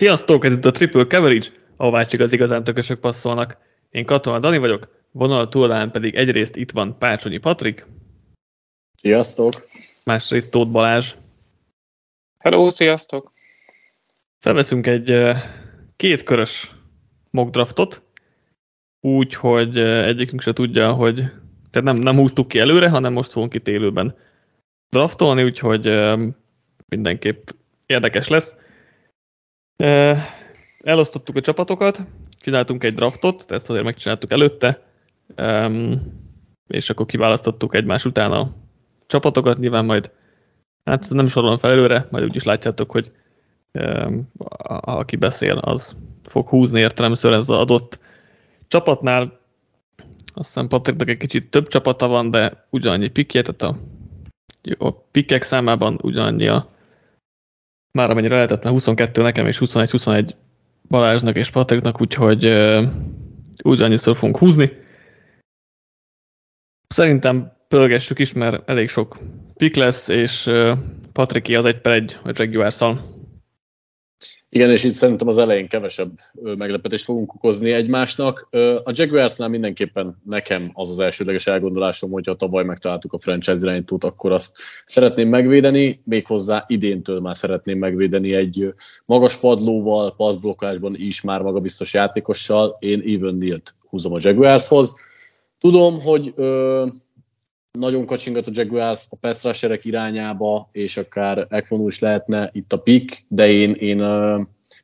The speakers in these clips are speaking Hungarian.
Sziasztok, ez itt a Triple Coverage, ahová csak az igazán tökösök passzolnak. Én Katona Dani vagyok, vonal túlán pedig egyrészt itt van Pácsonyi Patrik. Sziasztok! Másrészt Tóth Balázs. Hello, sziasztok! Felveszünk egy kétkörös mock draftot, úgy, hogy egyikünk se tudja, hogy tehát nem, nem húztuk ki előre, hanem most fogunk itt élőben draftolni, úgyhogy mindenképp érdekes lesz. Elosztottuk a csapatokat, csináltunk egy draftot, ezt azért megcsináltuk előtte, és akkor kiválasztottuk egymás után a csapatokat, nyilván majd, hát nem sorolom fel előre, majd úgyis látjátok, hogy aki beszél, az fog húzni értelemszerűen az adott csapatnál. Azt hiszem Patriknak egy kicsit több csapata van, de ugyanannyi pikje, tehát a, a pikek számában ugyanannyi a már amennyire lehetett, mert 22 nekem és 21-21 Balázsnak és Patriknak, úgyhogy uh, úgy annyiszor fogunk húzni. Szerintem pörgessük is, mert elég sok pik lesz, és uh, Patriki az egy per egy a jaguars -szal. Igen, és itt szerintem az elején kevesebb meglepetést fogunk okozni egymásnak. A Jaguarsnál mindenképpen nekem az az elsődleges elgondolásom, hogyha tavaly megtaláltuk a franchise irányítót, akkor azt szeretném megvédeni, méghozzá idéntől már szeretném megvédeni egy magas padlóval, passzblokkásban is már magabiztos játékossal. Én Even Neal-t húzom a Jaguarshoz. Tudom, hogy nagyon kacsingat a Jaguars a pass rusherek irányába, és akár Ekvonul is lehetne itt a pick, de én, én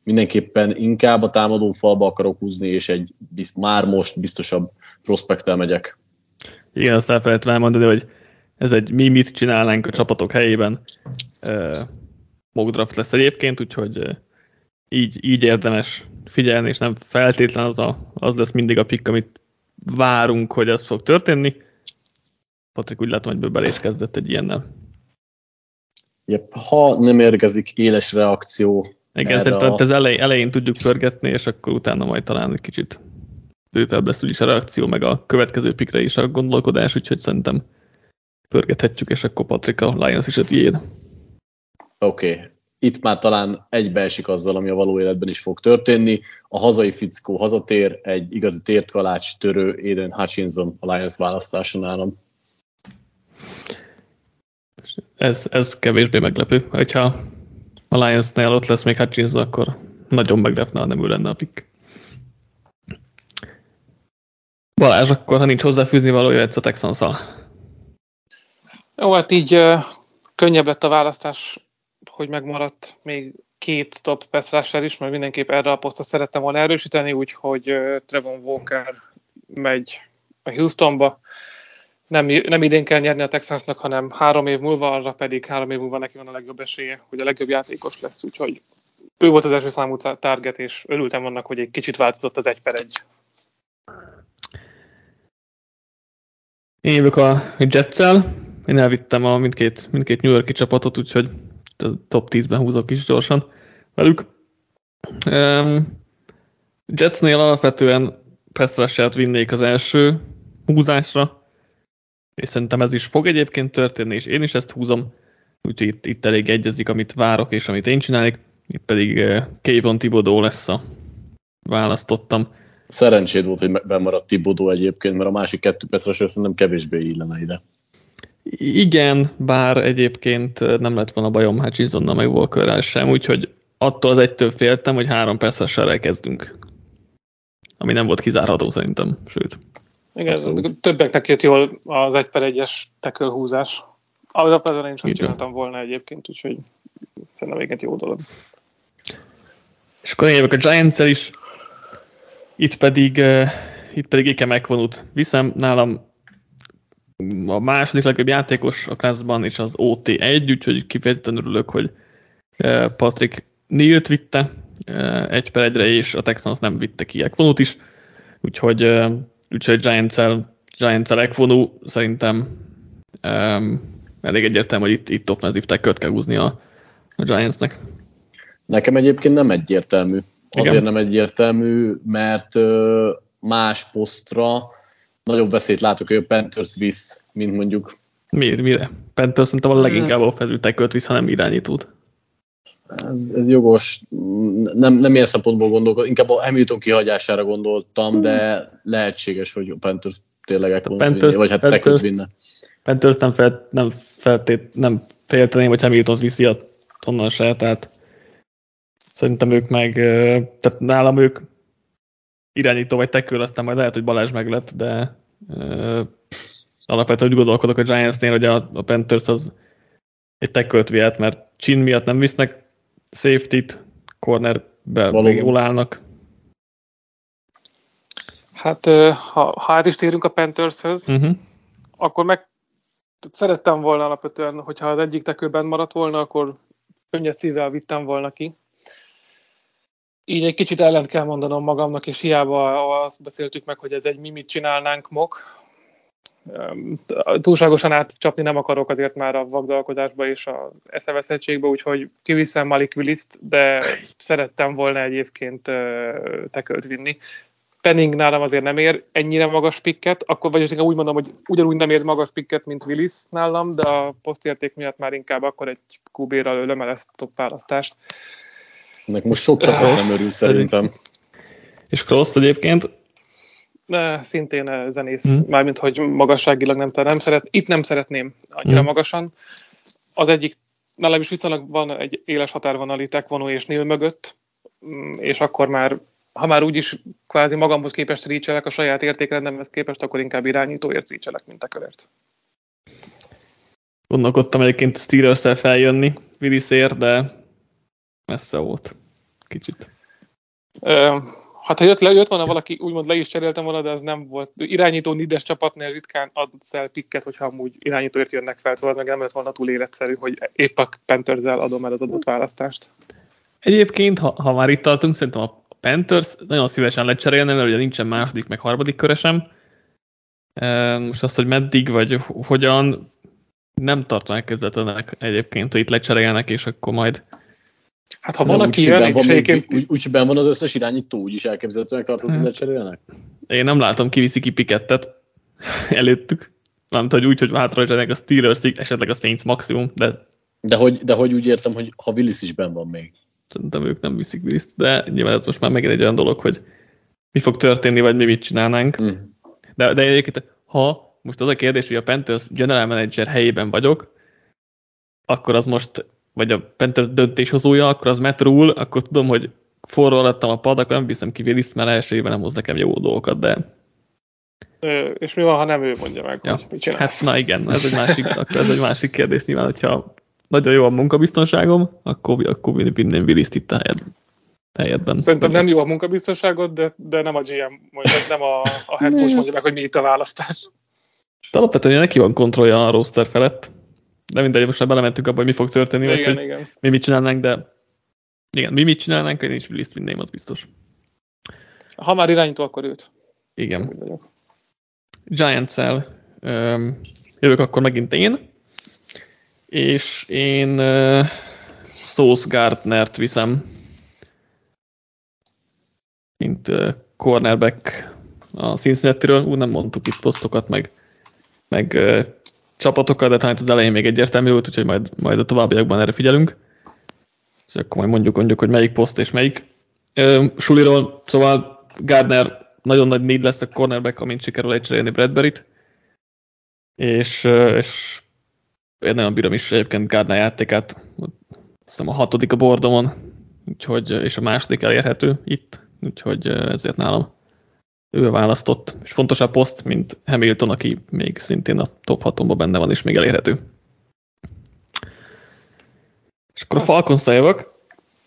mindenképpen inkább a támadó falba akarok húzni, és egy bizt, már most biztosabb prospektel megyek. Igen, azt elfelejtem elmondani, hogy ez egy mi mit csinálnánk a csapatok helyében mock draft lesz egyébként, úgyhogy így, így érdemes figyelni, és nem feltétlen az, a, az lesz mindig a pick, amit várunk, hogy ez fog történni, Patrik úgy látom, hogy bőbel is kezdett egy ilyennel. Yep. Ha nem érkezik éles reakció Igen, szerintem a... ez elej, elején tudjuk pörgetni, és akkor utána majd talán egy kicsit bővebb lesz is a reakció, meg a következő pikre is a gondolkodás, úgyhogy szerintem pörgethetjük, és akkor Patrik a Lions is a tiéd. Oké, okay. itt már talán egybeesik azzal, ami a való életben is fog történni. A hazai fickó hazatér, egy igazi tértkalács törő Aiden Hutchinson a Lions választása nálam ez, ez kevésbé meglepő. Hogyha a Lions-nél ott lesz még Hutchins, akkor nagyon meglepne, ha nem ő lenne a pick. Balázs, akkor ha nincs hozzáfűzni való, jöhetsz a texans -szal. Jó, hát így uh, könnyebb lett a választás, hogy megmaradt még két top pass is, mert mindenképp erre a posztot szerettem volna erősíteni, úgyhogy uh, Trevon Walker megy a Houstonba nem, nem idén kell nyerni a Texansnak, hanem három év múlva, arra pedig három év múlva neki van a legjobb esélye, hogy a legjobb játékos lesz, úgyhogy ő volt az első számú target, és örültem annak, hogy egy kicsit változott az egy per egy. Én jövök a Jetsel, én elvittem a mindkét, mindkét New Yorki csapatot, úgyhogy a top 10-ben húzok is gyorsan velük. Um, Jetsnél alapvetően Pestrasert vinnék az első húzásra, és szerintem ez is fog egyébként történni, és én is ezt húzom, úgyhogy itt, itt elég egyezik, amit várok, és amit én csinálok, itt pedig uh, Kayvon Tibodó lesz a választottam. Szerencséd volt, hogy bemaradt Tibodó egyébként, mert a másik kettő persze szerintem kevésbé illene ide. Igen, bár egyébként nem lett volna bajom Hutchinsonnal meg Walkerrel sem, úgyhogy attól az egytől féltem, hogy három percesre kezdünk. Ami nem volt kizárható szerintem, sőt. Igen, Abszolút. többeknek jött jól az egy per egyes tekölhúzás. Alapvetően én is azt csináltam volna egyébként, úgyhogy szerintem egyébként jó dolog. És akkor jövök a giants is, itt pedig, uh, itt pedig Ike megvonult. Viszem nálam a második legjobb játékos a classban és az OT1, úgyhogy kifejezetten örülök, hogy uh, Patrick Nilt vitte uh, egy per egyre, és a Texans nem vitte ki Ekvonut is, úgyhogy uh, úgyhogy Giants-el, Giants-el szerintem um, elég egyértelmű, hogy itt, itt offensive tackle kell húzni a, a Giantsnek. Nekem egyébként nem egyértelmű. Igen? Azért nem egyértelmű, mert uh, más posztra nagyobb veszélyt látok, hogy a Panthers visz, mint mondjuk. Mi, mire? Panthers szerintem a leginkább hát, offensive tackle visz, hanem irányítót. Ez, ez jogos, nem, nem ilyen szempontból gondolkodom, inkább a Hamilton kihagyására gondoltam, de lehetséges, hogy a Panthers tényleg el Panthers, vinni, vagy hát Panthers, vinne. Panthers nem, fel, nem, feltét, nem félteném, hogy Hamilton viszi a onnan se, tehát szerintem ők meg, tehát nálam ők irányító vagy tekül, aztán majd lehet, hogy Balázs meglett, de uh, alapvetően úgy gondolkodok a Giantsnél, hogy a, a Panthers az egy tekkölt vihet, mert csin miatt nem visznek safety-t, cornerbe még jól állnak. Hát, ha, ha át is térünk a Panthershöz, uh-huh. akkor meg szerettem volna alapvetően, hogyha az egyik tekőben maradt volna, akkor könnyed szívvel vittem volna ki. Így egy kicsit ellent kell mondanom magamnak, és hiába azt beszéltük meg, hogy ez egy mi mit csinálnánk mok. Túlságosan átcsapni nem akarok azért már a vagdalkozásba és a eszeveszettségbe, úgyhogy kiviszem Malik willis de szerettem volna egyébként tekölt vinni. Penning nálam azért nem ér ennyire magas pikket, akkor vagyis inkább úgy mondom, hogy ugyanúgy nem ér magas pikket, mint Willis nálam, de a posztérték miatt már inkább akkor egy QB-ra lőlöm el ezt a top választást. Ennek most sok csapat nem örül szerintem. És Cross egyébként? Szintén zenész, hmm. mármint hogy magasságilag nem, nem szeret. Itt nem szeretném annyira hmm. magasan. Az egyik, nálam is viszonylag van egy éles határvonal itt Ekvonó és Nil mögött, mm, és akkor már ha már úgyis kvázi magamhoz képest rícselek a saját értékrendemhez képest, akkor inkább irányítóért rícselek, mint a körért. Gondolkodtam egyébként steelers feljönni Willisért, de messze volt. Kicsit. Ö, hát ha jött, le, jött volna valaki, úgymond le is cseréltem volna, de ez nem volt. Irányító Nides csapatnél ritkán adsz el pikket, hogyha amúgy irányítóért jönnek fel, szóval meg nem lett volna túl életszerű, hogy épp a panthers adom el az adott választást. Egyébként, ha, ha már itt tartunk, szerintem a Panthers nagyon szívesen lecserélne, mert ugye nincsen második, meg harmadik köresem. Most azt, hogy meddig, vagy hogyan, nem tartom elképzelhetőnek egyébként, hogy itt lecserélnek, és akkor majd Hát ha van, aki jön, van, egyébként... úgy, úgy, ben van az összes irányító, úgy is elképzelhetőnek tartod, hogy lecserélnek? Én nem látom, kiviszi ki Pikettet előttük. Nem tudom, hogy úgy, hogy hátra a steelers esetleg a Saints maximum, de... De hogy, de hogy úgy értem, hogy ha Willis is ben van még. Szerintem ők nem viszik Willis-t, de nyilván ez most már megint egy olyan dolog, hogy mi fog történni, vagy mi mit csinálnánk. Mm. De, de egyébként, ha most az a kérdés, hogy a Panthers general manager helyében vagyok, akkor az most, vagy a Panthers döntéshozója, akkor az Matt Rule, akkor tudom, hogy forró alattam a pad, akkor nem viszem ki Willis, mert első évben nem hoz nekem jó dolgokat, de... Ö, és mi van, ha nem ő mondja meg, ja. hogy mit csinálsz? Hát na igen, ez egy másik, akkor ez egy másik kérdés nyilván, hogyha nagyon jó a munkabiztonságom, akkor, akkor vinném Willis-t itt a helyed, helyedben. Szerintem nem jó a munkabiztonságod, de, de nem a GM mondja, nem a, a head coach mondja meg, hogy mi itt a választás. De alapvetően neki van kontrollja a roster felett. De mindegy, most már belementünk abba, hogy mi fog történni, igen, vagy, igen. mi mit csinálnánk, de igen, mi mit csinálnánk, én is Willis-t vinném, az biztos. Ha már irányító, akkor őt. Igen. Giants-el jövök akkor megint én és én uh, Sauce Gardnert viszem, mint uh, cornerback a Cincinnati-ről. Úgy nem mondtuk itt posztokat, meg, meg uh, csapatokat, de talán az elején még egyértelmű volt, úgyhogy majd, majd a továbbiakban erre figyelünk. És akkor majd mondjuk, mondjuk, hogy melyik poszt és melyik. Uh, Suliról, szóval Gardner nagyon nagy négy lesz a cornerback, amint sikerül lecserélni Bradbury-t. És, és én nagyon bírom is egyébként Gardner játékát, hiszem a hatodik a bordomon, úgyhogy, és a második elérhető itt, úgyhogy ezért nálam ő a választott, és fontosabb poszt, mint Hamilton, aki még szintén a top 6 benne van, és még elérhető. És akkor a Falcons jövök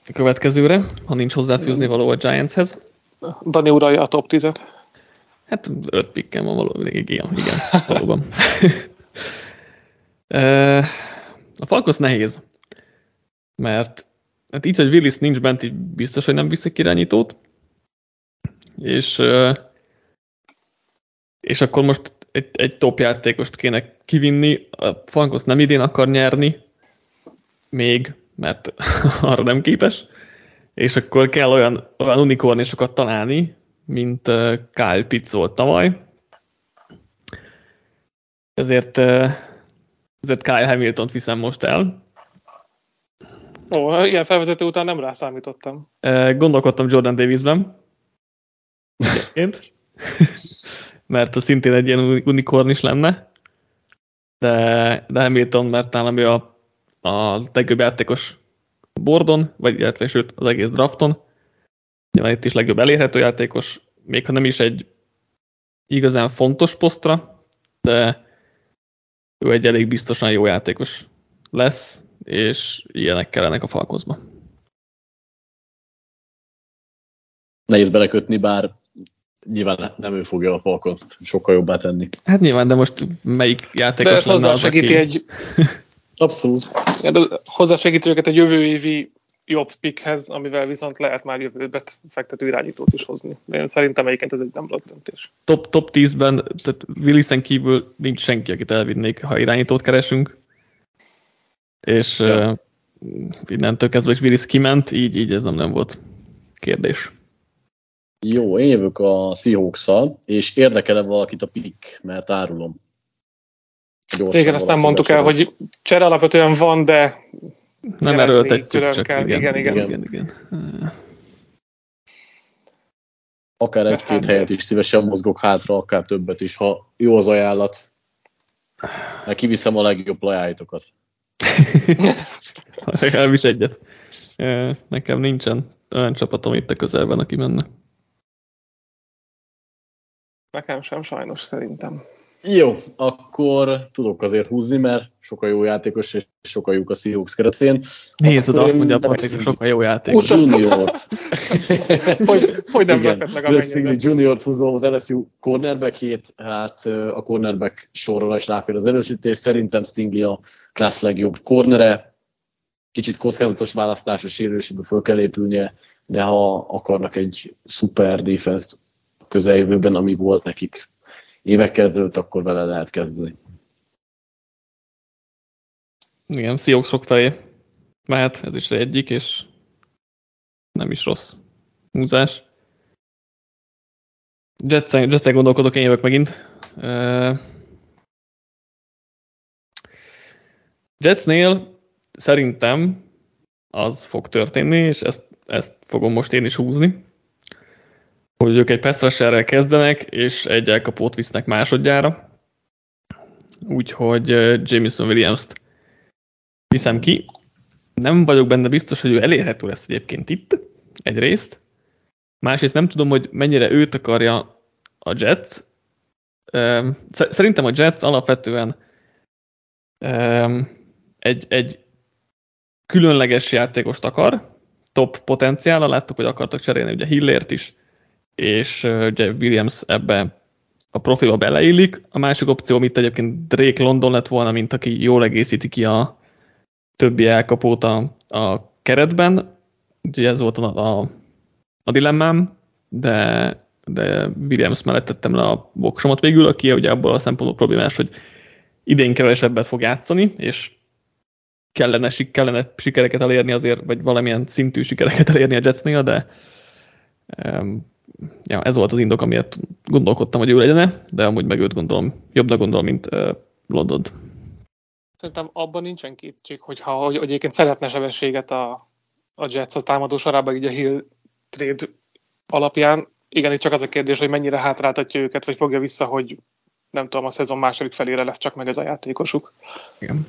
a következőre, ha nincs hozzáfűzni való a Giantshez. Dani uralja a top 10-et. Hát öt pikkem van való, igen, igen, valóban. A Falkos nehéz, mert hát így, hogy Willis nincs bent, így biztos, hogy nem viszik irányítót, és, és akkor most egy, egy top játékost kéne kivinni, a Falkos nem idén akar nyerni, még, mert arra nem képes, és akkor kell olyan, olyan unikornisokat találni, mint Kyle Pitts volt tavaly. Ezért ezért Kyle Hamilton-t viszem most el. Ó, ilyen felvezető után nem rászámítottam. Gondolkodtam Jordan Davisben. mert az szintén egy ilyen unikorn is lenne. De, de Hamilton, mert nálam ő a, a legjobb játékos bordon, vagy illetve sőt az egész drafton. Nyilván itt is legjobb elérhető játékos, még ha nem is egy igazán fontos posztra, de ő egy elég biztosan jó játékos lesz, és ilyenek kellenek a falkozba. Nehéz belekötni, bár nyilván nem ő fogja a falcons sokkal jobbá tenni. Hát nyilván, de most melyik játékos de ez lenne az, segíti aki... egy... Abszolút. Hozzásegíti őket egy jövő évi jobb pickhez, amivel viszont lehet már jövőbe fektető irányítót is hozni. De én szerintem melyiket ez egy nem rossz döntés. Top, top 10-ben, tehát Willisen kívül nincs senki, akit elvinnék, ha irányítót keresünk. És ja. uh, innentől kezdve is Willis kiment, így, így ez nem, nem volt kérdés. Jó, én jövök a seahawks és érdekel-e valakit a pick, mert árulom. Gyorsan Igen, ezt nem mondtuk el, hogy csere alapvetően van, de nem erőltetjük, csak kell. Igen, igen, igen. igen. igen, igen. Akár egy-két hát, helyet is szívesen mozgok hátra, akár többet is, ha jó az ajánlat. Mert kiviszem a legjobb lajáitokat. Legalábbis egyet. Nekem nincsen olyan csapatom itt a közelben, aki menne. Nekem sem sajnos szerintem. Jó, akkor tudok azért húzni, mert sokkal jó játékos, és sokkal jók a Seahawks keretén. Nézd, oda azt mondja a Patrik, hogy sokkal jó játékos. Junior. hogy, hogy nem lepett meg a mennyezet. Junior húzom az LSU cornerbackjét, hát a cornerback sorra is ráfér az erősítés. Szerintem Stingley a klassz legjobb cornere. Kicsit kockázatos választás, a sérüléséből föl kell épülnie, de ha akarnak egy szuper defense közeljövőben, ami volt nekik évekkel ezelőtt, akkor vele lehet kezdeni. Igen, sok felé mehet, ez is egyik, és nem is rossz húzás. Jetsen, Jetsen gondolkodok, én jövök megint. Uh, Jetsnél szerintem az fog történni, és ezt, ezt fogom most én is húzni hogy ők egy pass kezdenek, és egy elkapót visznek másodjára. Úgyhogy Jameson Williams-t viszem ki. Nem vagyok benne biztos, hogy ő elérhető lesz egyébként itt, egyrészt. Másrészt nem tudom, hogy mennyire őt akarja a Jets. Szerintem a Jets alapvetően egy, egy különleges játékost akar, top potenciála, láttuk, hogy akartak cserélni ugye Hillért is, és ugye Williams ebbe a profilba beleillik. A másik opció, amit egyébként Drake London lett volna, mint aki jól egészíti ki a többi elkapót a, a keretben. Ugye ez volt a, a, a dilemmám, de, de Williams mellett tettem le a voksomat végül, aki ugye abból a szempontból problémás, hogy idén kevesebbet fog játszani, és kellene, kellene sikereket elérni azért, vagy valamilyen szintű sikereket elérni a Jetsnél, de um, ja, ez volt az indok, amiért gondolkodtam, hogy ő legyen de amúgy meg őt gondolom, jobbnak gondolom, mint uh, London. Szerintem abban nincsen kétség, hogy ha hogy, hogy egyébként szeretne sebességet a, a Jets a támadó sorában, így a Hill trade alapján. Igen, itt csak az a kérdés, hogy mennyire hátráltatja őket, vagy fogja vissza, hogy nem tudom, a szezon második felére lesz csak meg ez a játékosuk. Igen.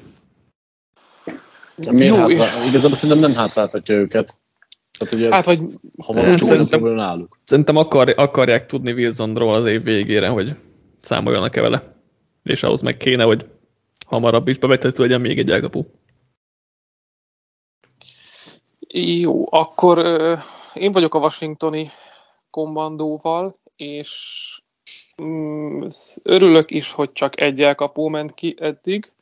Miért hátra? Igazából szerintem nem hátráltatja őket. Tehát ugye hát, vagy ha valaki szerintem, náluk. Szerintem akar, akarják tudni Wilsonról az év végére, hogy számoljanak-e vele. És ahhoz meg kéne, hogy hamarabb is bevethető legyen még egy elkapu. Jó, akkor uh, én vagyok a washingtoni kommandóval, és mm, örülök is, hogy csak egy elkapó ment ki eddig,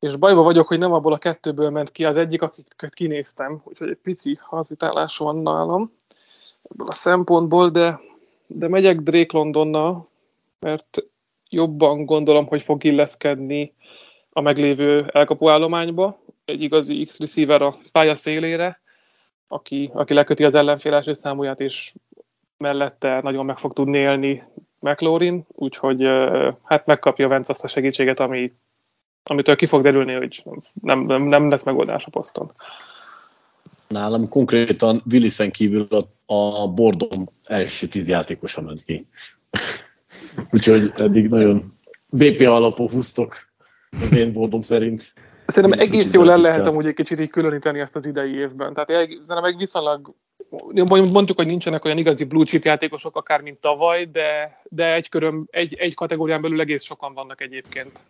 és bajba vagyok, hogy nem abból a kettőből ment ki. Az egyik, akiket kinéztem, úgyhogy egy pici hazitálás van nálam ebből a szempontból, de, de megyek Drake Londonnal, mert jobban gondolom, hogy fog illeszkedni a meglévő elkapuállományba, egy igazi X-receiver a pálya szélére, aki, aki leköti az ellenfél első számúját, és mellette nagyon meg fog tudni élni McLaurin, úgyhogy hát megkapja Vence azt a segítséget, ami amitől ki fog derülni, hogy nem, nem, nem lesz megoldás a poszton. Nálam konkrétan Willisen kívül a, a Bordom első tíz játékosa ment ki. Úgyhogy eddig nagyon BP alapú húztok az én Bordom szerint. Szerintem egész jól el lehet amúgy egy kicsit így különíteni ezt az idei évben. Tehát szerintem egy viszonylag mondjuk, hogy nincsenek olyan igazi blue chip játékosok, akár mint tavaly, de, de egy, köröm, egy, egy kategórián belül egész sokan vannak egyébként.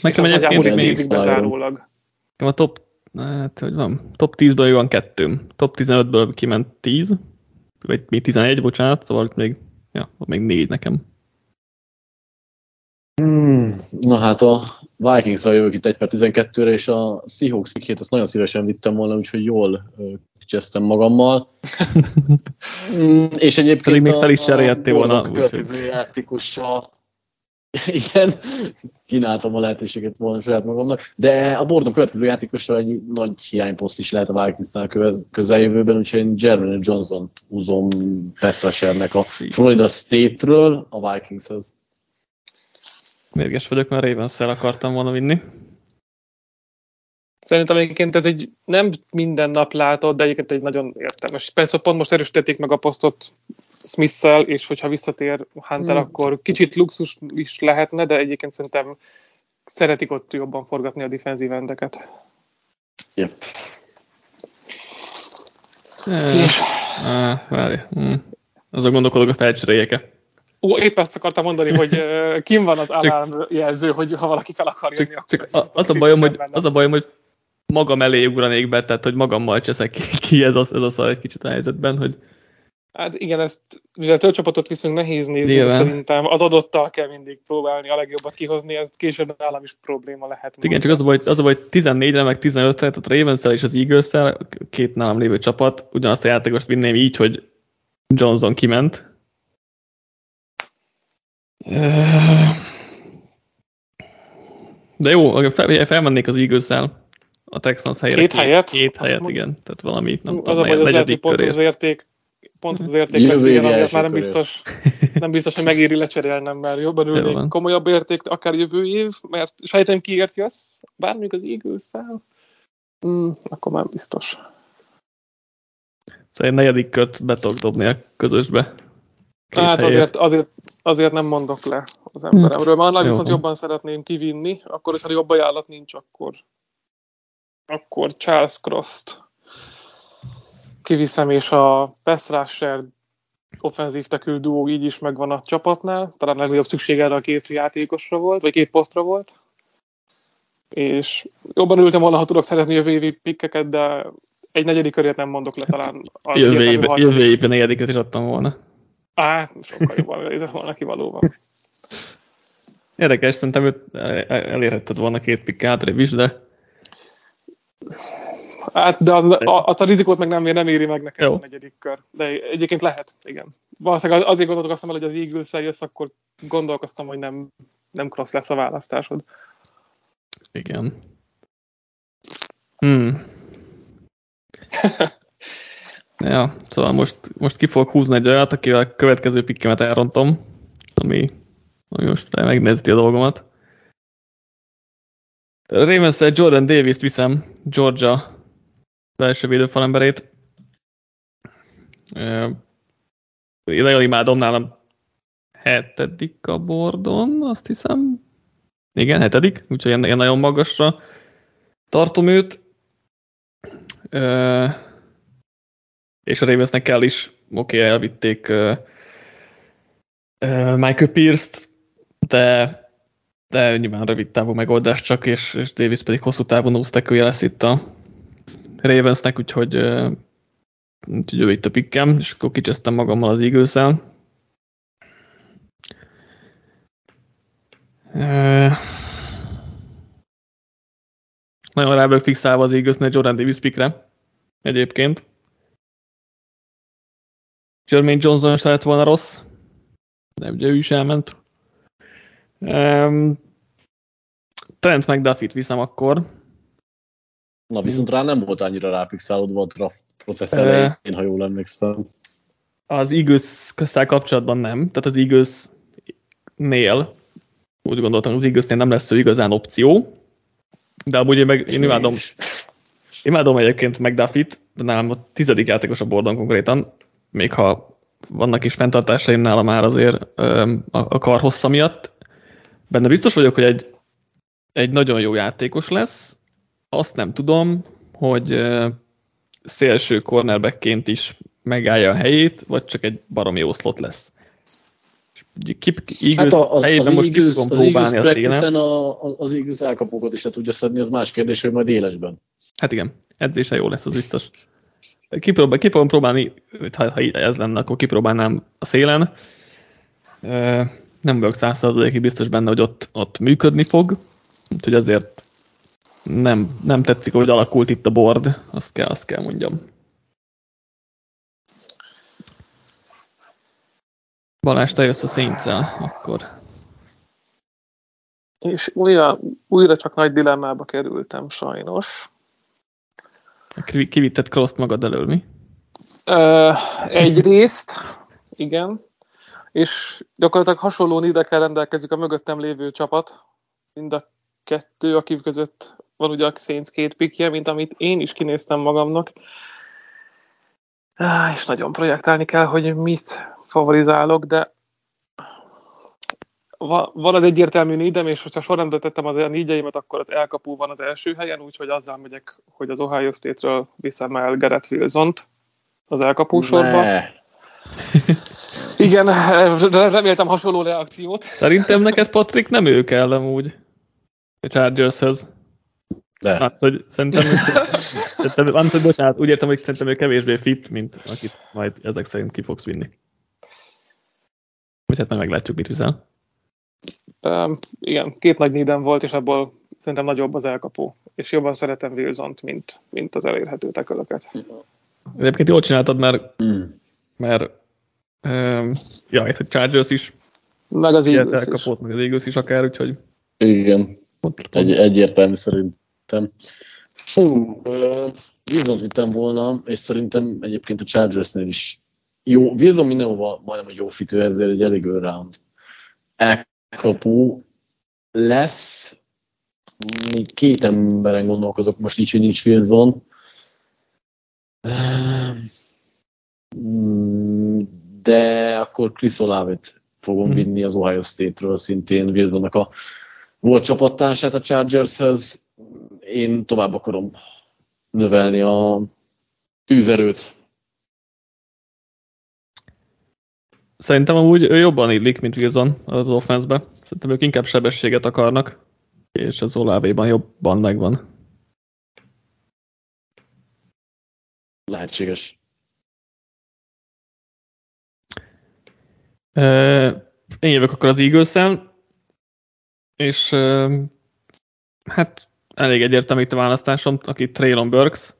Nekem egyébként még bezárólag. A top, hát, hogy van, top 10-ből van kettőm. Top 15-ből kiment 10, vagy mi 11, bocsánat, szóval itt még, ja, még négy nekem. Hmm, na hát a vikings jövök itt 1 per 12-re, és a Seahawks pikét azt nagyon szívesen vittem volna, úgyhogy jól kicsesztem magammal. mm, és egyébként Pedig még fel is cserélhettél volna. A következő játékossal igen, kínáltam a lehetőséget volna saját magamnak, de a bordon következő játékossal egy nagy hiányposzt is lehet a Vikingsnál közeljövőben, úgyhogy én Jeremy Johnson húzom pass a Florida State-ről a Vikingshez. Mérges vagyok, mert ravens akartam volna vinni. Szerintem egyébként ez egy nem minden nap látod, de egyébként egy nagyon értelmes. Persze pont most erősítették meg a posztot smith és hogyha visszatér Hunter, hmm. akkor kicsit luxus is lehetne, de egyébként szerintem szeretik ott jobban forgatni a defenzív endeket. Yep. És... Ah, várj. Hmm. Azon gondolkodok a felcseréljek-e. Ó, épp ezt akartam mondani, hogy kim van az alarmjelző, hogy ha valaki fel akar jönni, csak, akkor... Csak az, a bajom, hogy, az a bajom, hogy magam elé ugranék be, tehát hogy magammal cseszek ki ez a, ez a szar egy kicsit a helyzetben, hogy Hát igen, ezt, mivel több csapatot viszont nehéz nézni, de szerintem az adottal kell mindig próbálni a legjobbat kihozni, ez később nálam is probléma lehet. Igen, csak az a baj, az a baj 14-re, meg 15-re, tehát a ravens és az eagles két nálam lévő csapat, ugyanazt a játékost vinném így, hogy Johnson kiment. De jó, fel, felmennék az eagles a Texans helyre. Két, két helyet? Két helyet, igen. Tehát valami, nem tudom, az a baj, az lehet, pont az érték, pont az érték lesz, igen, amiatt már nem biztos, nem biztos, hogy megéri lecserélnem, mert jobban ülnék komolyabb érték, akár jövő év, mert sejtem kiért jössz, bármilyen az eagles mm, akkor már biztos. Szóval egy negyedik kört be tudok dobni a közösbe. Két hát azért, azért, azért nem mondok le az emberemről. Már viszont jobban szeretném kivinni, akkor, hogyha jobb ajánlat nincs, akkor akkor Charles Cross-t kiviszem, és a pass rusher offenzív tekül duó így is megvan a csapatnál. Talán legnagyobb szükség erre a két játékosra volt, vagy két posztra volt. És jobban ültem volna, ha tudok szerezni jövő évi pikkeket, de egy negyedik körét nem mondok le talán. Az jövő, évben, jövő évben negyediket is adtam volna. Á, sokkal jobban nézett volna ki valóban. Érdekes, szerintem őt elérhetted volna két pikk hátrébb is, de Hát, de az, azt a rizikót meg nem, nem éri meg nekem Jó. a negyedik kör. De egyébként lehet, igen. Valószínűleg azért gondolkoztam el, hogy az eagles jössz, akkor gondolkoztam, hogy nem, nem cross lesz a választásod. Igen. Hmm. ja, szóval most, most ki fogok húzni egy olyat, akivel a következő pikkemet elrontom, ami, ami most megnézti a dolgomat. Ravens Jordan Davis-t viszem, Georgia belső védőfalemberét. Én nagyon imádom nálam hetedik a bordon, azt hiszem. Igen, hetedik, úgyhogy én nagyon magasra tartom őt. És a Ravensnek kell is, oké, okay, elvitték Michael Pierce-t, de, de nyilván rövid távú megoldás csak, és, és Davis pedig hosszú távon úsztekője lesz itt a, Ravensnek, úgyhogy, úgyhogy ő itt a pikkem, és akkor kicsesztem magammal az eagles. Nagyon rá fixálva az eagles Jordan Davis pickre egyébként. Jermaine Johnson is lehet volna rossz, de ugye ő is elment. Um, Trent McDuffie-t viszem akkor, Na viszont rá nem volt annyira ráfixálódva a draft processz elején, uh, ha jól emlékszem. Az eagles kapcsolatban nem, tehát az Eagles-nél úgy gondoltam, az eagles nem lesz ő igazán opció, de amúgy én, meg, én imádom, imádom egyébként McDuffie-t, nálam a tizedik játékos a bordon konkrétan, még ha vannak is fenntartásaim nálam már azért a kar hossza miatt. Benne biztos vagyok, hogy egy, egy nagyon jó játékos lesz. Azt nem tudom, hogy szélső cornerbackként is megállja a helyét, vagy csak egy baromi slot lesz. Kip, Eagles hát az, az, az most Eagles, az próbálni a szélen. A, az, az Eagles elkapókat is le tudja szedni, az más kérdés, hogy majd élesben. Hát igen, edzése jó lesz, az biztos. Kipróbál, kipróbálom próbálni, ha, ha ez lenne, akkor kipróbálnám a szélen. Nem vagyok százszerzalékig biztos benne, hogy ott, ott működni fog, úgyhogy azért nem, nem tetszik, hogy alakult itt a board, azt kell, azt kell mondjam. Balázs, te jössz a szénccel, akkor. És újra, újra csak nagy dilemmába kerültem, sajnos. Kivitted cross magad elől, mi? Ö, egyrészt, igen. És gyakorlatilag hasonló idekkel rendelkezik a mögöttem lévő csapat. Mind a kettő, akik között van ugye a Saints két pikje, mint amit én is kinéztem magamnak. És nagyon projektálni kell, hogy mit favorizálok, de van az egyértelmű nídem, és hogyha sorrendbe tettem az nígyeimet, akkor az elkapó van az első helyen, úgyhogy azzal megyek, hogy az Ohio State-ről viszem el Garrett wilson az elkapó sorba. Igen, reméltem hasonló reakciót. Szerintem neked, Patrik, nem ő kell amúgy a Chargershez. De. Hát, hogy szerintem, szerintem hát, hogy bocsánat, úgy értem, hogy szerintem ő kevésbé fit, mint akit majd ezek szerint ki fogsz vinni. Vagy hát majd meglátjuk, mit viszel. Um, igen, két nagy nédem volt, és abból szerintem nagyobb az elkapó. És jobban szeretem wilson mint, mint az elérhető tekölöket. Egyébként jól csináltad, mert, mm. mert um, ja, itt a Chargers is meg az Eagles elkapott, meg az Eagles is akár, úgyhogy igen, Egy, egyértelmű szerintem. Fú, wilson vittem volna, és szerintem egyébként a Chargersnél is jó, Wilson mindenhova majdnem a jó fitő, ezért egy elég round elkapó lesz. Még két emberen gondolkozok most így, hogy nincs Wilson. De akkor Chris Olave-t fogom hmm. vinni az Ohio State-ről szintén Wilsonnak a volt csapattársát a Chargershez. Én tovább akarom növelni a tűzerőt Szerintem amúgy ő jobban illik, mint Wilson az offense-be. Szerintem ők inkább sebességet akarnak, és az Olávéban jobban megvan. Lehetséges. Én jövök akkor az eagles és hát elég egyértelmű itt a választásom, aki Traylon Burks.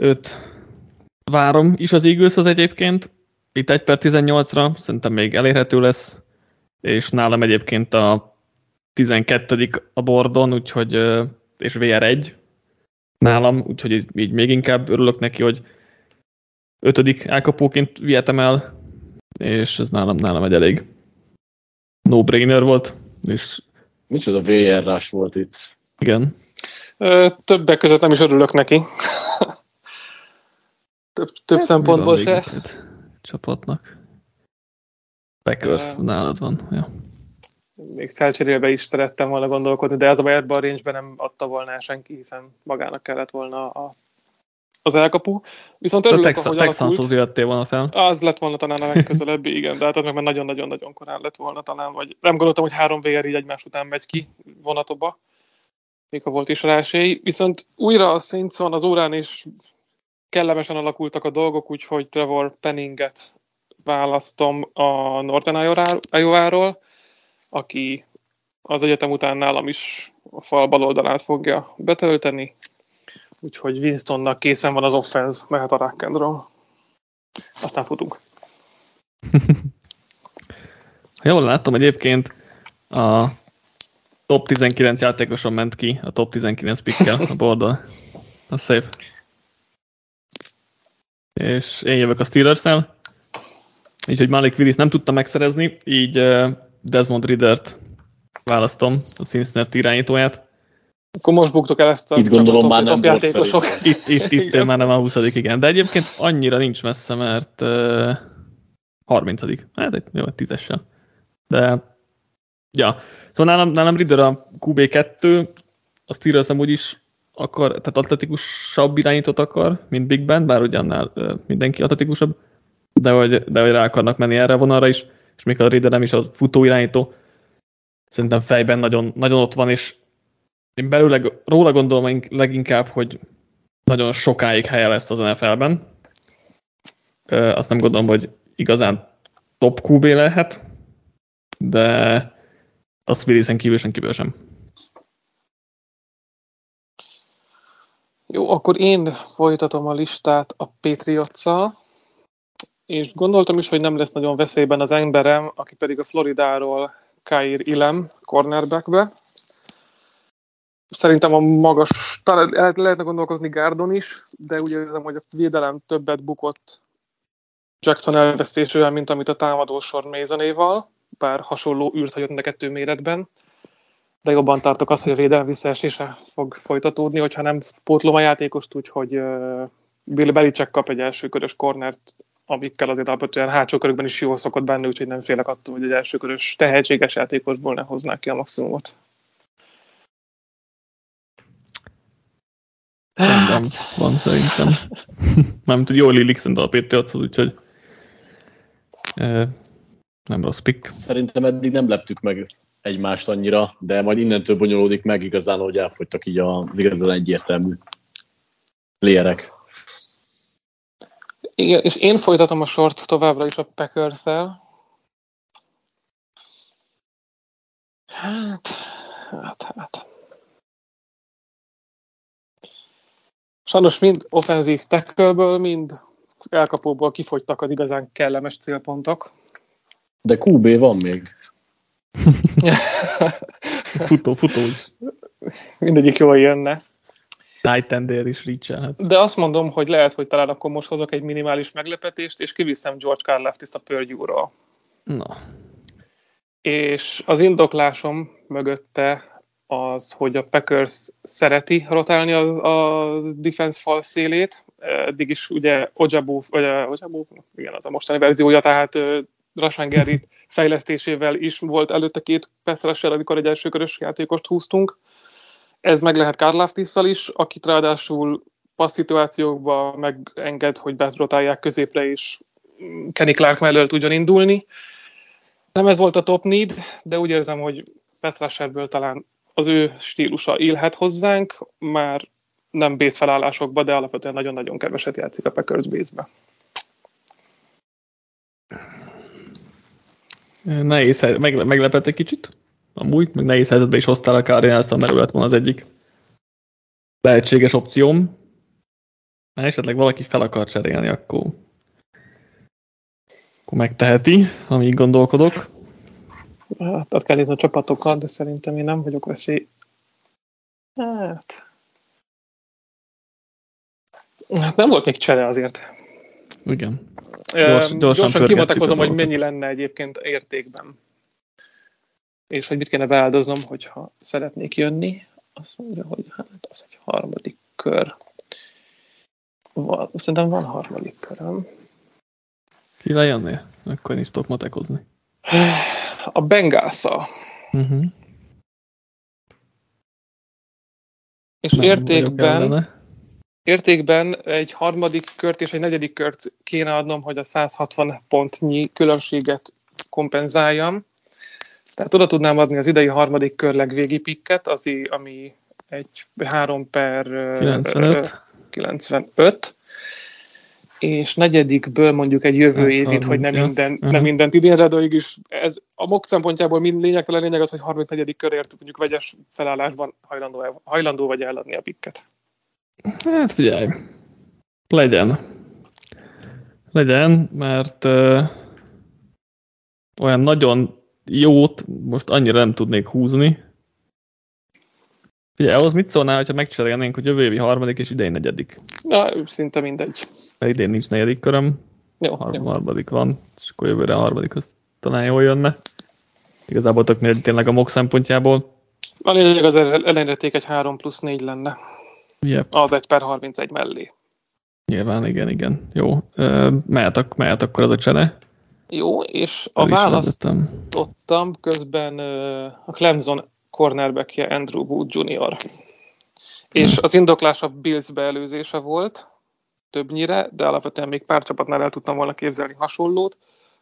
Őt várom is az eagles az egyébként, itt 1 per 18-ra szerintem még elérhető lesz, és nálam egyébként a 12 a bordon, úgyhogy, és VR1 nálam, úgyhogy így még inkább örülök neki, hogy ötödik elkapóként vihetem el, és ez nálam, nálam egy elég no-brainer volt. És... Micsoda VR volt itt. Igen. Többek között nem is örülök neki. több több hát, szempontból se csapatnak. Packers uh, nálad van. Ja. Még felcserélve is szerettem volna gondolkodni, de ez a baj, ebben a range nem adta volna senki, hiszen magának kellett volna a, az elkapu. Viszont örülök, Tex- ahogy Texanshoz jöttél volna fel. Az lett volna talán a legközelebbi, igen, de hát az meg nagyon-nagyon-nagyon korán lett volna talán, vagy nem gondoltam, hogy három VR így egymás után megy ki vonatokba, még ha volt is rá esély. Viszont újra a Saints van az órán, és kellemesen alakultak a dolgok, úgyhogy Trevor Penninget választom a Northern Iowa-ról, aki az egyetem után nálam is a fal bal oldalát fogja betölteni, úgyhogy Winstonnak készen van az offense, mehet a rock and roll. Aztán futunk. Jól láttam egyébként a top 19 játékoson ment ki a top 19 pikkel a bordon. Az szép és én jövök a Steelers-el. Így, hogy Malik Willis nem tudta megszerezni, így Desmond Riddert választom, a Cincinnati irányítóját. Akkor most buktok el ezt a Itt gondolom már nem játékosok. Itt, itt, itt már nem a 20 igen. De egyébként annyira nincs messze, mert uh, 30 Hát egy jó, 10 De, ja. Szóval nálam, nálam Ridder a QB2, a Steelers amúgy is akar, tehát atletikusabb irányítót akar, mint Big Ben, bár ugyannál uh, mindenki atletikusabb, de hogy, de hogy rá akarnak menni erre a vonalra is, és még a Ridder nem is a futó irányító, szerintem fejben nagyon, nagyon ott van, és én belőle róla gondolom leginkább, hogy nagyon sokáig helye lesz az NFL-ben. Azt nem gondolom, hogy igazán top QB lehet, de azt Willisen kívül sem kívül sem. Jó, akkor én folytatom a listát a patriots és gondoltam is, hogy nem lesz nagyon veszélyben az emberem, aki pedig a Floridáról Kair Ilem cornerbackbe. Szerintem a magas, talán lehetne gondolkozni Gárdon is, de úgy érzem, hogy a védelem többet bukott Jackson elvesztésével, mint amit a támadósor Masonéval, bár hasonló űrt hagyott mind a kettő méretben, de jobban tartok azt, hogy a védelem visszaesése fog folytatódni, hogyha nem pótlom a játékost, úgyhogy Bill Belichick kap egy első körös kornert, amikkel azért alapvetően hátsó körökben is jól szokott benne, úgyhogy nem félek attól, hogy egy első körös tehetséges játékosból ne hoznák ki a maximumot. Nem van szerintem. Nem tud, jól illik szerintem a Patriotshoz, úgyhogy nem rossz pick. Szerintem eddig nem leptük meg egymást annyira, de majd innentől bonyolódik meg igazán, hogy elfogytak így az igazán egyértelmű lérek. Igen, és én folytatom a sort továbbra is a packers -el. Hát, hát, hát. Sajnos mind offenzív tackle mind elkapóból kifogytak az igazán kellemes célpontok. De QB van még. futó, futó is. Mindegyik jól jönne. Titan is reach De azt mondom, hogy lehet, hogy talán akkor most hozok egy minimális meglepetést, és kiviszem George Karlaftis a Purdue-ról. Na. És az indoklásom mögötte az, hogy a Packers szereti rotálni a, a defense fal szélét. Eddig is ugye Ojabu, vagy Ojabu, igen, az a mostani verziója, tehát uh, Rashan fejlesztésével is volt előtte két passzrasser, amikor egy elsőkörös játékost húztunk. Ez meg lehet Karlaftisszal is, akit ráadásul passz szituációkban megenged, hogy betrotálják középre is Kenny Clark mellől tudjon indulni. Nem ez volt a top need, de úgy érzem, hogy Pestrasherből talán az ő stílusa élhet hozzánk, már nem base felállásokba, de alapvetően nagyon-nagyon keveset játszik a Packers base-be. Nehéz, meg, meglepett egy kicsit. Amúgy, meg nehéz helyzetbe is hoztál a cardinals mert ő lett volna az egyik lehetséges opcióm. Ha esetleg valaki fel akar cserélni, akkor, akkor megteheti, amíg gondolkodok. Azt kell nézni a csapatokat, de szerintem én nem vagyok veszély. Hát... Hát nem volt még csere azért. Igen. Gyors, gyorsan gyorsan kimatakozom, hogy mennyi lenne egyébként értékben. És hogy mit kéne beáldoznom, hogyha szeretnék jönni. Azt mondja, hogy hát az egy harmadik kör. Van, szerintem van harmadik köröm. Kivel jönnél? Akkor nincs tudok matekozni. A Bengásza. Uh-huh. És Nem értékben, értékben egy harmadik kört és egy negyedik kört kéne adnom, hogy a 160 pontnyi különbséget kompenzáljam. Tehát oda tudnám adni az idei harmadik kör legvégi pikket, az, ami egy 3 per 95. 95 és negyedikből mondjuk egy jövő évit, hogy nem, minden, uh-huh. nem mindent idénre, de is ez a MOK szempontjából mind lényegtelen lényeg az, hogy 34. körért mondjuk vegyes felállásban hajlandó, hajlandó vagy eladni a pikket. Hát figyelj, legyen. Legyen, mert uh, olyan nagyon jót most annyira nem tudnék húzni. Ugye, ahhoz mit szólnál, ha megcserélnénk, hogy jövő évi harmadik és idei negyedik? Na, szinte mindegy. Mert idén nincs negyedik köröm. Jó, Har-. Harmadik van, és akkor jövőre a harmadik az talán jól jönne. Igazából tök mindegy tényleg a MOK szempontjából. A lényeg az ellenérték egy 3 plusz 4 lenne. Yep. Az 1 per 31 mellé. Nyilván, igen, igen. Jó. Mehet, mehet akkor az a csere. Jó, és a választottam közben a Clemson cornerbackje Andrew Wood Jr. És hmm. az indoklás a Bills beelőzése volt, többnyire, de alapvetően még pár csapatnál el tudtam volna képzelni hasonlót.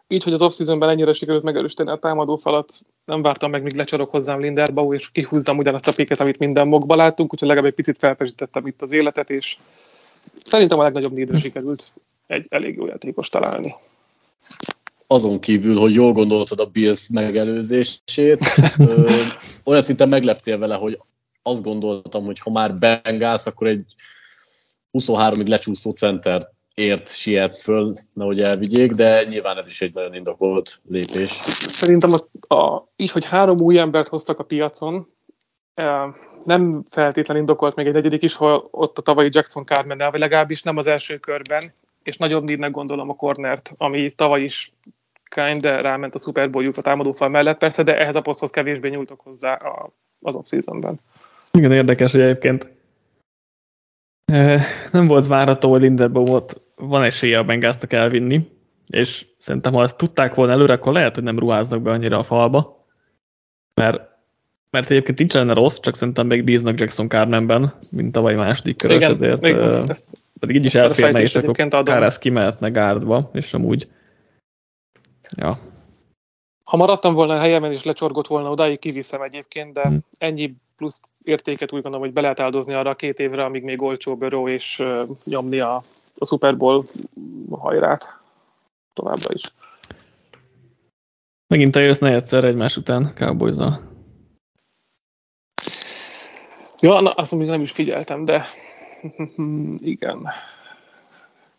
Így, hogy az off-seasonben ennyire sikerült megerősíteni a támadó falat, nem vártam meg, míg lecsorog hozzám Linderbau, és kihúzzam ugyanazt a piket, amit minden mokba láttunk, úgyhogy legalább egy picit felpesítettem itt az életet, és szerintem a legnagyobb nédre sikerült egy elég jó játékos találni. Azon kívül, hogy jól gondoltad a Bills megelőzését, ö, olyan szinten megleptél vele, hogy azt gondoltam, hogy ha már Bengals, akkor egy 23-ig lecsúszó center ért sietsz föl, nehogy elvigyék, de nyilván ez is egy nagyon indokolt lépés. Szerintem a, a, így, hogy három új embert hoztak a piacon, nem feltétlenül indokolt még egy negyedik is, ha ott a tavalyi Jackson Carmen, vagy legalábbis nem az első körben, és nagyobb nédnek gondolom a cornert, ami tavaly is kind, de ráment a Super bowl a támadófal mellett, persze, de ehhez a poszthoz kevésbé nyúltok hozzá az off-seasonben. Igen, érdekes, hogy egyébként nem volt várható, hogy Linderbaumot van esélye a Bengáztak elvinni, és szerintem, ha ezt tudták volna előre, akkor lehet, hogy nem ruháznak be annyira a falba, mert, mert egyébként nincs lenne rossz, csak szerintem még bíznak Jackson Carmenben, mint tavaly második körös, igen, ezért még, uh, ezt, pedig így is elférne, és akkor Kárász kimehetne gárdba, és amúgy ja. Ha maradtam volna a helyemen és lecsorgott volna, odáig kiviszem egyébként, de hmm. ennyi plusz értéket úgy gondolom, hogy be lehet áldozni arra a két évre, amíg még olcsó bőró, és nyomni a, a Super Bowl hajrát továbbra is. Megint eljössz egyszer egymás után cowboys -zal. Ja, na, azt még nem is figyeltem, de igen.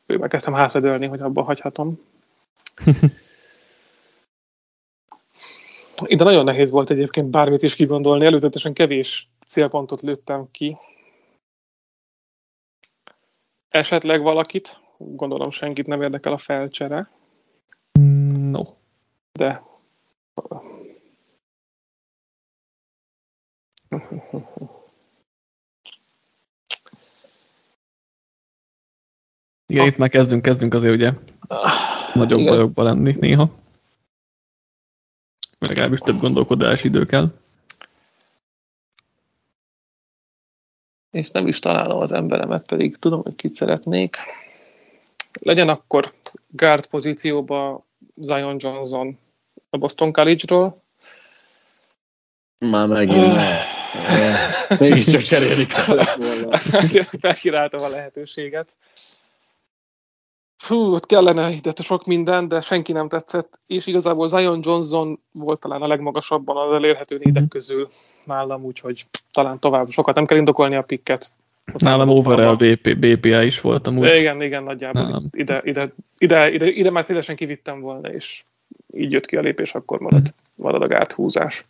Ő megkezdtem hátradőlni, hogy abba hagyhatom. Ide nagyon nehéz volt egyébként bármit is kigondolni, előzetesen kevés célpontot lőttem ki. Esetleg valakit, gondolom senkit nem érdekel a felcsere. No. De Igen, itt már kezdünk, kezdünk azért ugye nagyobb bajokba lenni néha legalábbis több gondolkodási idő kell. És nem is találom az emberemet, pedig tudom, hogy kit szeretnék. Legyen akkor guard pozícióba Zion Johnson a Boston College-ról. Már megint. Mégiscsak cserélni kellett volna. Felkiráltam a lehetőséget fú, ott kellene ide sok minden, de senki nem tetszett, és igazából Zion Johnson volt talán a legmagasabban az elérhető nédek mhm. közül nálam, úgyhogy talán tovább sokat nem kell indokolni a pikket. Nálam overall BP, BPA is voltam úgy. Igen, igen, nagyjából ide, ide, ide, ide, ide, már szélesen kivittem volna, és így jött ki a lépés, akkor marad, mhm. marad a gáthúzás.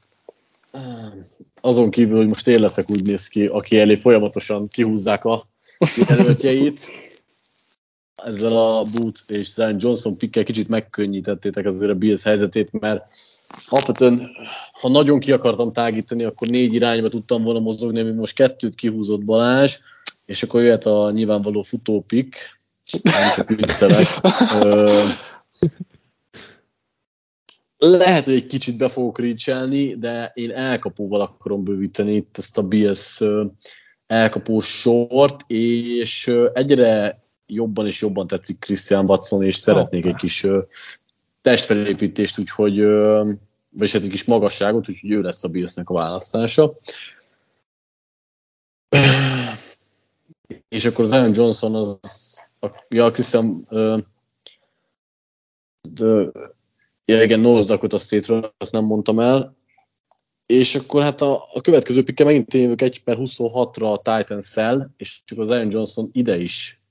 Azon kívül, hogy most én leszek úgy néz ki, aki elé folyamatosan kihúzzák a jelöltjeit, ezzel a Boot és Zion Johnson pikkel kicsit megkönnyítettétek azért a Bills helyzetét, mert alapvetően, ha nagyon ki akartam tágítani, akkor négy irányba tudtam volna mozogni, ami most kettőt kihúzott Balázs, és akkor jöhet a nyilvánvaló futópik, nem csak viccelek. Lehet, hogy egy kicsit be fogok ricselni, de én elkapóval akarom bővíteni itt ezt a Bills elkapós sort, és egyre jobban és jobban tetszik Christian Watson, és szeretnék egy kis testfelépítést, úgyhogy vagy hát egy kis magasságot, úgyhogy ő lesz a Billsnek a választása. És akkor Zion Johnson az, a, ja, Christian uh, de, ja, igen, Nozdakot a szétről, azt nem mondtam el. És akkor hát a, a következő pikke megint jövök 1 per 26-ra a Titans-szel, és csak az Zion Johnson ide is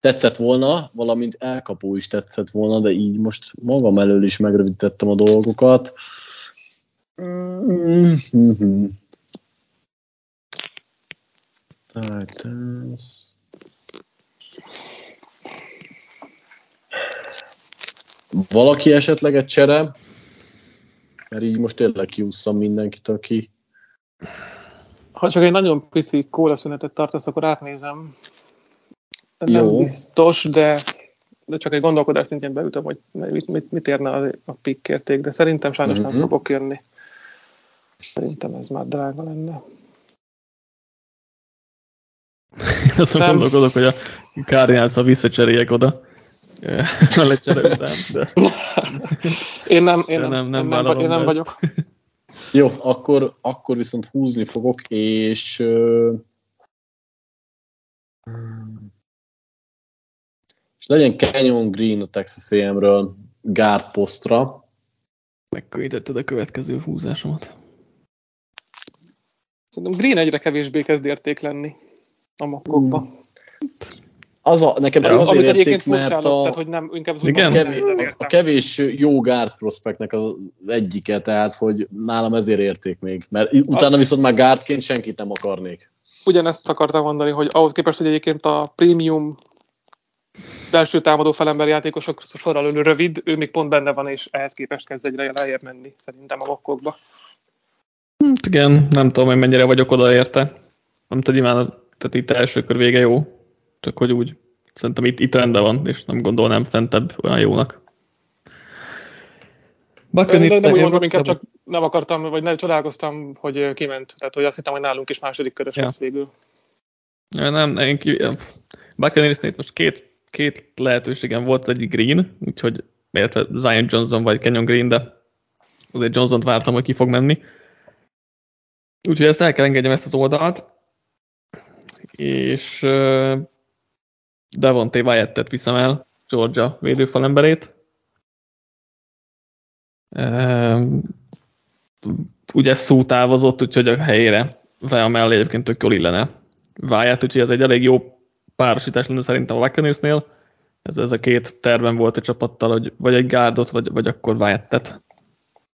tetszett volna, valamint elkapó is tetszett volna, de így most magam elől is megrövidítettem a dolgokat. Mm-hmm. Titans. Valaki esetleg egy csere? Mert így most tényleg kiúsztam mindenkit, aki Ha csak egy nagyon pici kólaszünetet tartasz, akkor átnézem. Nem Jó. biztos, de, de csak egy gondolkodás szintjén beütöm, hogy mit, mit, mit érne a, a pick érték, de szerintem sajnos nem Mhm. fogok jönni. Szerintem ez már drága lenne. Én azon Nem. gondolkodok, hogy a cardinals visszacseréljek oda. A lecsere után, de Én nem, én nem, nem- nem én nem, vállalom én nem vagyok. Jó, akkor, akkor viszont húzni fogok, és legyen Canyon Green a Texas AM-ről guard posztra. megkönnyítetted a következő húzásomat. Szerintem Green egyre kevésbé kezd érték lenni a mokkokba. Az a, nekem csak Ja. azért Amit egyébként érték, mert a, tehát hogy nem, inkább az Igen? mondom, kevés, a, a kevés jó guard prospektnek az egyike, tehát hogy nálam ezért érték még. Mert utána viszont már guardként senkit nem akarnék. Ugyanezt akartam mondani, hogy ahhoz képest, hogy egyébként a premium belső támadó felember játékosok sorral ülő rövid, ő még pont benne van, és ehhez képest kezd egyre lejjebb menni, szerintem a mokkokba. Hát igen, nem tudom, hogy mennyire vagyok oda érte. Nem tudom, imádom, tehát itt első kör vége jó, csak hogy úgy. Szerintem itt, itt rendben van, és nem gondolnám fentebb olyan jónak. Buccaneers nem úgy mondom, inkább csak nem akartam, vagy nem csodálkoztam, hogy kiment. Tehát, hogy azt hittem, hogy nálunk is második körös Ja. lesz végül. Ja, nem, én ki... Buccaneersnél most két, két lehetőségem volt, az egyik Green, úgyhogy illetve Zion Johnson vagy Kenyon Green, de azért Johnson-t vártam, hogy ki fog menni. Úgyhogy ezt el kell engedjem ezt az oldalt. És uh, Devontae Wyatt-et viszem el, Georgia védőfalemberét. Um, ugye szó távozott, úgyhogy a helyére Vea mellé egyébként tök jól illene Wyatt, úgyhogy ez egy elég jó párosítás lenne szerintem a Buccaneersnél. Ez, ez a két terven volt a csapattal, hogy vagy egy gárdot, vagy, vagy akkor Wyatt-et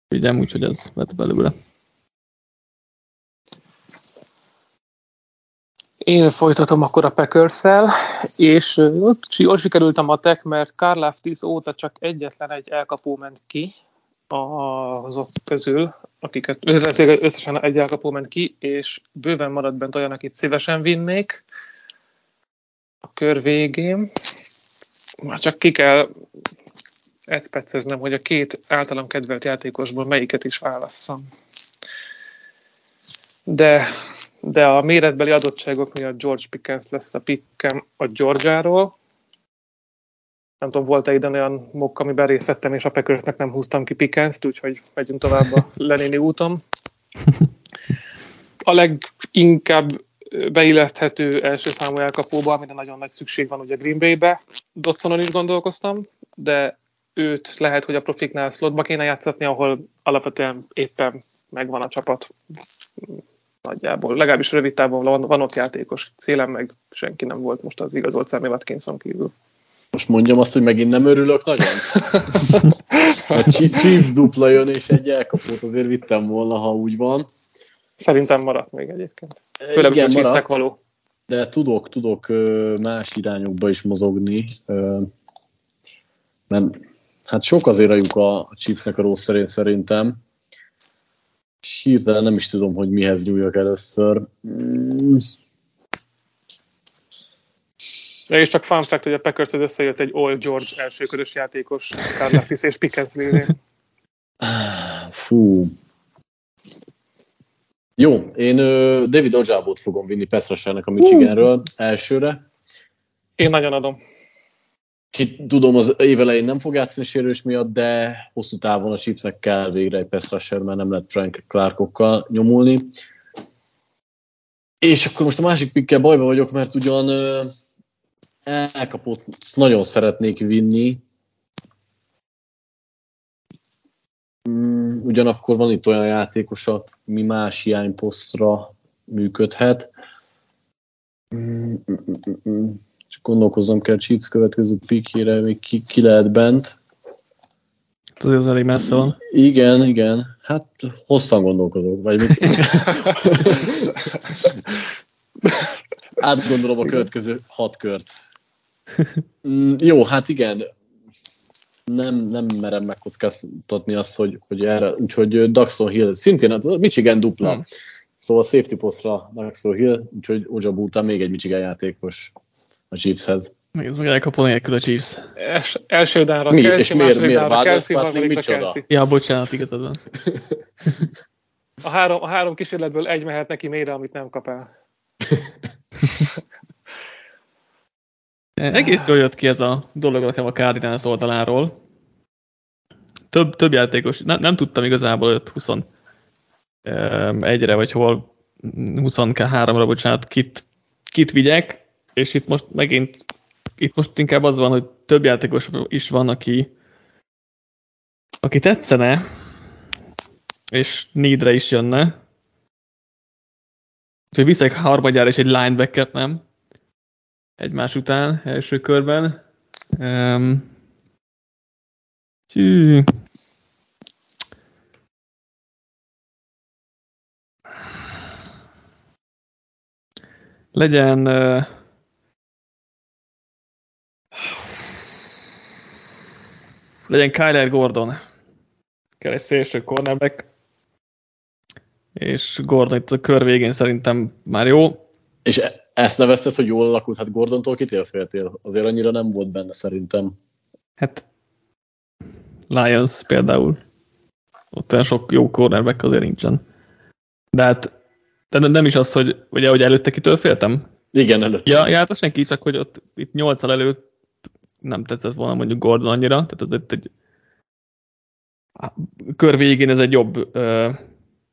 vigyem, úgyhogy ez lett belőle. Én folytatom akkor a packers és ott jól sikerült a matek, mert Karlaftis óta csak egyetlen egy elkapó ment ki azok közül, akiket összesen egy elkapó ment ki, és bőven maradt bent olyan, akit szívesen vinnék a kör végén. Már csak ki kell ecpeceznem, hogy a két általam kedvelt játékosból melyiket is válasszam. De de a méretbeli adottságok miatt George Pickens lesz a pickem a Georgiáról. Nem tudom, volt-e ide olyan mokk, amiben részt vettem, és a Packersnek nem húztam ki Pickens-t, úgyhogy megyünk tovább a Lenini úton. A leginkább beilleszthető első számú elkapóba, amire nagyon nagy szükség van ugye Green Bay-be. Dodsonon is gondolkoztam, de őt lehet, hogy a profiknál slotba kéne játszatni, ahol alapvetően éppen megvan a csapat nagyjából. Legalábbis rövid távon van, van ott játékos. Célem meg senki nem volt most az igazolt Sammy Watkinson kívül. Most mondjam azt, hogy megint nem örülök nagyon? A Chi- Chiefs dupla jön, és egy elkapót azért vittem volna, ha úgy van. Szerintem maradt még egyébként. Főleg, Igen, maradt, való. de tudok, tudok más irányokba is mozogni. Mert hát sok azért a lyuk a Chiefsnek a rossz szerint szerintem. Hirtelen nem is tudom, hogy mihez nyúljak először. Mm, és csak fun fact, hogy a packers összejött egy All George elsőkörös játékos, Karlaftis és Pickens. Fú. Jó, én David Ojabot fogom vinni Pestrassának a Michiganről elsőre. Én nagyon adom. Ki tudom, az évelején nem fog játszani sérülés miatt, de hosszú távon a Chiefsnek kell végre egy pass rusher, mert nem lehet Frank Clarkokkal nyomulni. És akkor most a másik pikkel bajba vagyok, mert ugyan elkapott nagyon szeretnék vinni, Mm, ugyanakkor van itt olyan játékos, ami más hiányposztra működhet. Csak gondolkozom kell Chiefs következő pikére, még ki, ki lehet bent. Ez az elég messze van. Igen, igen. Hát hosszan gondolkozok, vagy mit? Átgondolom a következő hat kört. Mm, jó, hát igen. Nem, nem merem megkockáztatni azt, hogy, hogy erre, úgyhogy Daxon Hill, szintén a Michigan dupla. Hmm. Szóval safety posztra Maxwell Hill, úgyhogy Ojabu után még egy Michigan játékos a Chiefshez. Még ez meg elkapó nélkül a Chiefs. Es, első dánra Mi? Kelsey, És miért- miért dánra Kelsey, harmadikra micsoda? Kelsey. Ja, bocsánat, igazad van. A három, a három kísérletből egy mehet neki mélyre, amit nem kap el. Egész jól jött ki ez a dolog nekem a Cardinals oldaláról. Több, több játékos, nem, nem tudtam igazából, hogy ott 20 egyre, vagy hol 23-ra, bocsánat, kit, kit vigyek, és itt most megint, itt most inkább az van, hogy több játékos is van, aki, aki tetszene, és needre is jönne. Úgyhogy viszek harmadjára is egy linebacker, nem? Egymás után, első körben. Um. Legyen uh, legyen Kyler Gordon. Kell egy szélső cornerback. És Gordon itt a kör végén szerintem már jó. És ezt nevezted, hogy jól alakult? Hát Gordontól kitél féltél? Azért annyira nem volt benne szerintem. Hát Lions például. Ott olyan sok jó cornerback azért nincsen. De hát de nem is az, hogy ugye, hogy előtte kitől féltem. Igen, előtt. Ja, ja hát az senki, csak hogy ott itt nyolccal előtt nem tetszett volna mondjuk Gordon annyira, tehát ez egy kör végén ez egy jobb uh,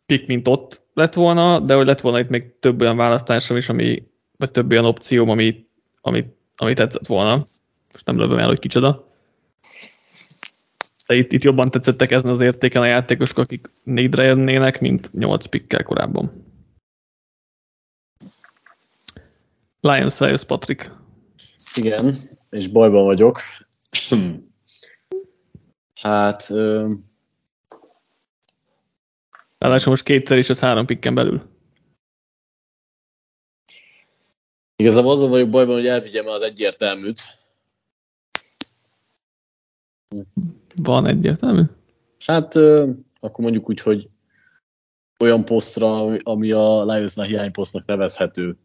pick, mint ott lett volna, de hogy lett volna itt még több olyan választásom is, ami, vagy több olyan opcióm, ami, ami, ami tetszett volna. Most nem lövöm el, hogy kicsoda. De itt, itt jobban tetszettek ezen az értéken a játékosok, akik négyre jönnének, mint nyolc pikkel korábban. Lions jössz, Patrick. Igen, és bajban vagyok. hát, ö, Ráadásul most kétszer is az három pikken belül. Igazából azon vagyok bajban, hogy elvigyem az egyértelműt. Van egyértelmű? Hát, akkor mondjuk úgy, hogy olyan posztra, ami- ami a Lionsnál hiányposztnak nevezhető.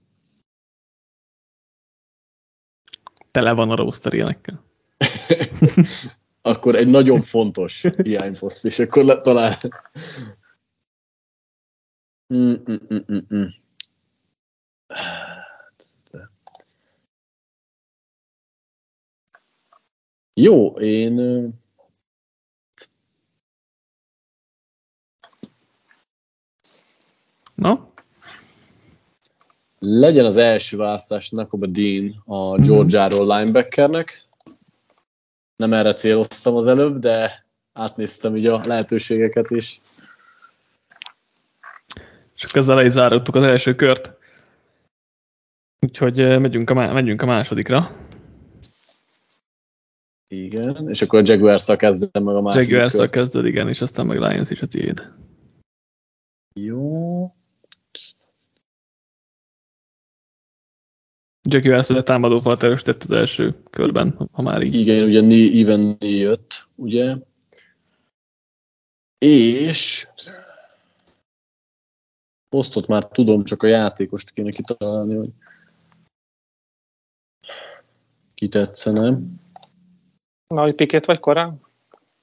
Tele van a roster ilyenekkel. akkor egy nagyon fontos hiányposzt, és akkor le, talán... Mm, mm, mm, mm, Jó, én... Na? Legyen az első választás Nakoba Dean a Georgiáról linebackernek. Nem erre céloztam az előbb, de átnéztem így a lehetőségeket is. És akkor ezzel le is zárultuk az első kört. Úgyhogy megyünk a, megyünk a másodikra. Igen, és akkor a Jaguars-szal kezdem meg a második jaguars kezded, igen, és aztán meg Lions is a tiéd. Jó. Jaguars a támadó falat erősített az első körben, ha már így. Igen, ugye Ni- even Ni jött, ugye? És posztot már tudom, csak a játékost kéne kitalálni, hogy ki tetszene. Nagy pikét vagy korán?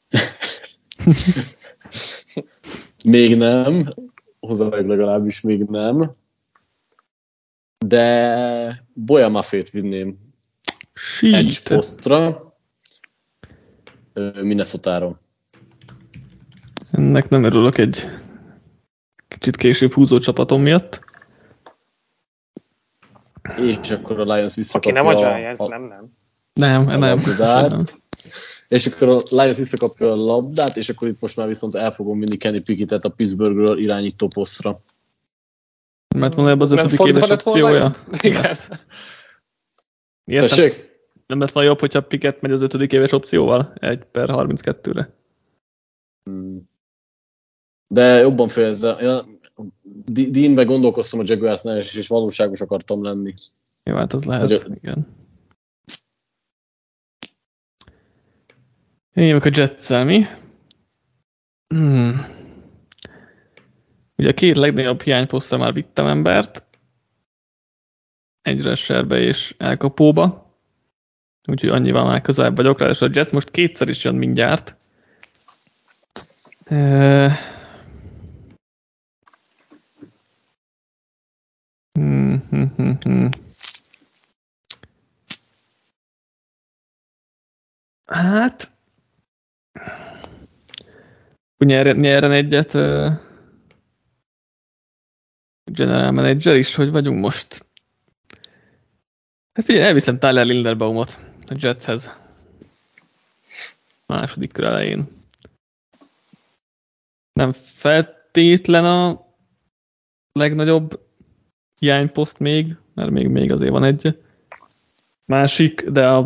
Még nem, hozzájuk legalábbis még nem. De Boya Maffét vinném egy Shit. posztra ö, Minnesota-ról. Ennek nem örülök egy kicsit később húzó csapatom miatt. És akkor a Lions Aki visszakapja nem a Giants, nem, nem. Nem, a nem. labdát. nem. És akkor a Lions visszakapja a labdát, és akkor itt most már viszont el fogom vinni Kenny Picketet a Pittsburghről irányító posztra. Mert van ebben az ötödik éves opciója? jobb? Igen. Értem, Tessék? nem lett volna jobb, hogyha Piket megy az ötödik éves opcióval? 1 per 32-re. Hmm. De jobban fél, de ja, Deanbe gondolkoztam a Jaguarsnál, és, és valóságos akartam lenni. Jó, hát az lehet, Hogy- igen. Én jövök a jets mi? Hmm. Ugye a két legnagyobb hiányposztra már vittem embert, egy serbe és elkapóba, úgyhogy annyival már közelebb vagyok rá, és a Jets most kétszer is jön mindjárt. Hmm, hmm, hmm, hmm. Hát, nyerjen, nyerjen egyet uh, general manager is, hogy vagyunk most. Hát figyelj, elviszem Tyler Linderbaumot a Jetshez. Második kör elején. Nem feltétlen a legnagyobb hiányposzt még, mert még, még azért van egy másik, de a,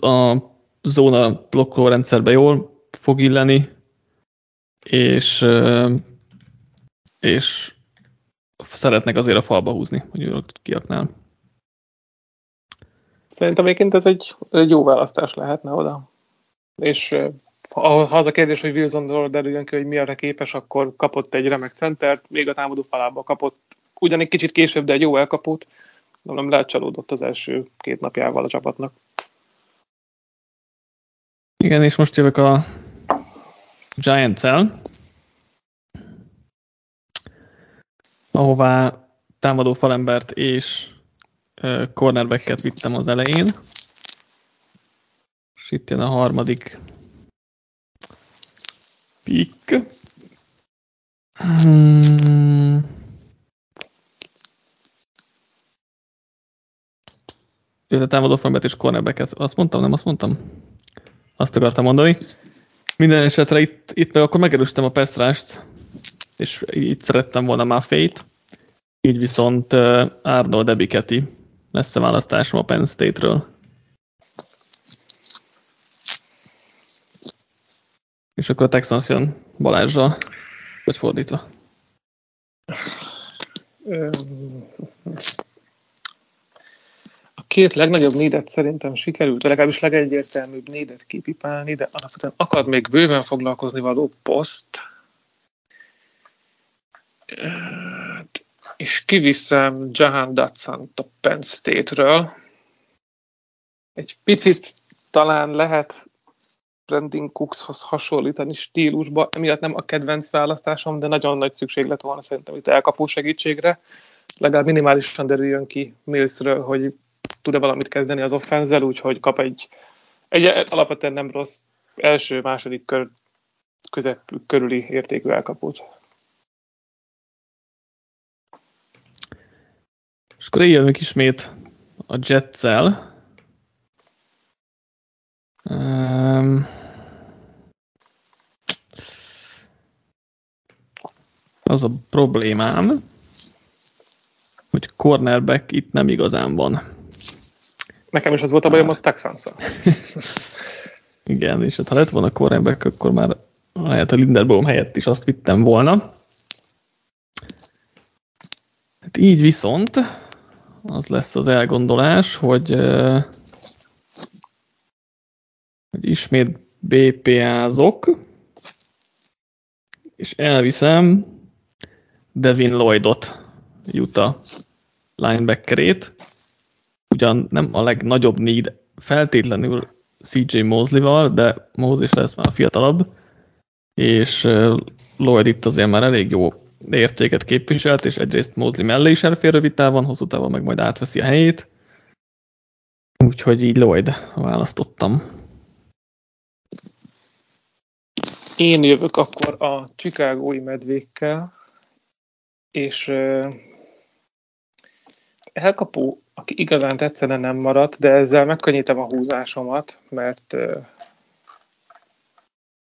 a zóna blokkoló rendszerbe jól fog illeni, és, és szeretnek azért a falba húzni, hogy ő kiaknál. Szerintem egyébként ez egy, egy jó választás lehetne oda. És ha az a kérdés, hogy Wilsonról derüljön ki, hogy mi arra képes, akkor kapott egy remek centert, még a támadó falába kapott ugyan egy kicsit később, de egy jó elkapót. Nem lehet csalódott az első két napjával a csapatnak. Igen, és most jövök a Giants-el, ahová támadó falembert és cornerbacket vittem az elején. És itt jön a harmadik pick. Hmm. a támadó falembert és cornerbacket. Azt mondtam, nem azt mondtam? Azt akartam mondani. Minden esetre itt, itt meg akkor megerősítem a Pestrást, és itt szerettem volna már Fate, így viszont Arnold Ebiketi lesz a választásom a Penn State-ről. És akkor a Texans jön Balázsra, vagy fordítva. Két legnagyobb nédet szerintem sikerült, legalábbis legegyértelműbb nédet kipipálni, de alapvetően akad még bőven foglalkozni való poszt. És kiviszem Jahan dutson a Penn State-ről. Egy picit talán lehet Brandon Cookshoz hasonlítani stílusba, emiatt nem a kedvenc választásom, de nagyon nagy szükség lett volna szerintem itt elkapó segítségre. Legalább minimálisan derüljön ki Millsről, hogy tud-e valamit kezdeni az offenzel, úgyhogy kap egy, egy alapvetően nem rossz első-második kör, közep körüli értékű elkapót. És akkor jövünk ismét a Jetszel. Um, az a problémám, hogy cornerback itt nem igazán van. Nekem is az volt a bajom a texans Igen, és hát ha lett volna cornerback, akkor már lehet a Linderbaum helyett is azt vittem volna. Hát így viszont az lesz az elgondolás, hogy, hogy ismét BPA-zok, és elviszem Devin Lloydot, Utah linebackerét, ugyan nem a legnagyobb need feltétlenül CJ Mosley-val, de Mosley lesz már fiatalabb, és Lloyd itt azért már elég jó értéket képviselt, és egyrészt Mosley mellé is elfér rövid távon, hosszú távon meg majd átveszi a helyét. Úgyhogy így Lloyd választottam. Én jövök akkor a Chicagói medvékkel, és elkapó aki igazán tetszene nem maradt, de ezzel megkönnyítem a húzásomat, mert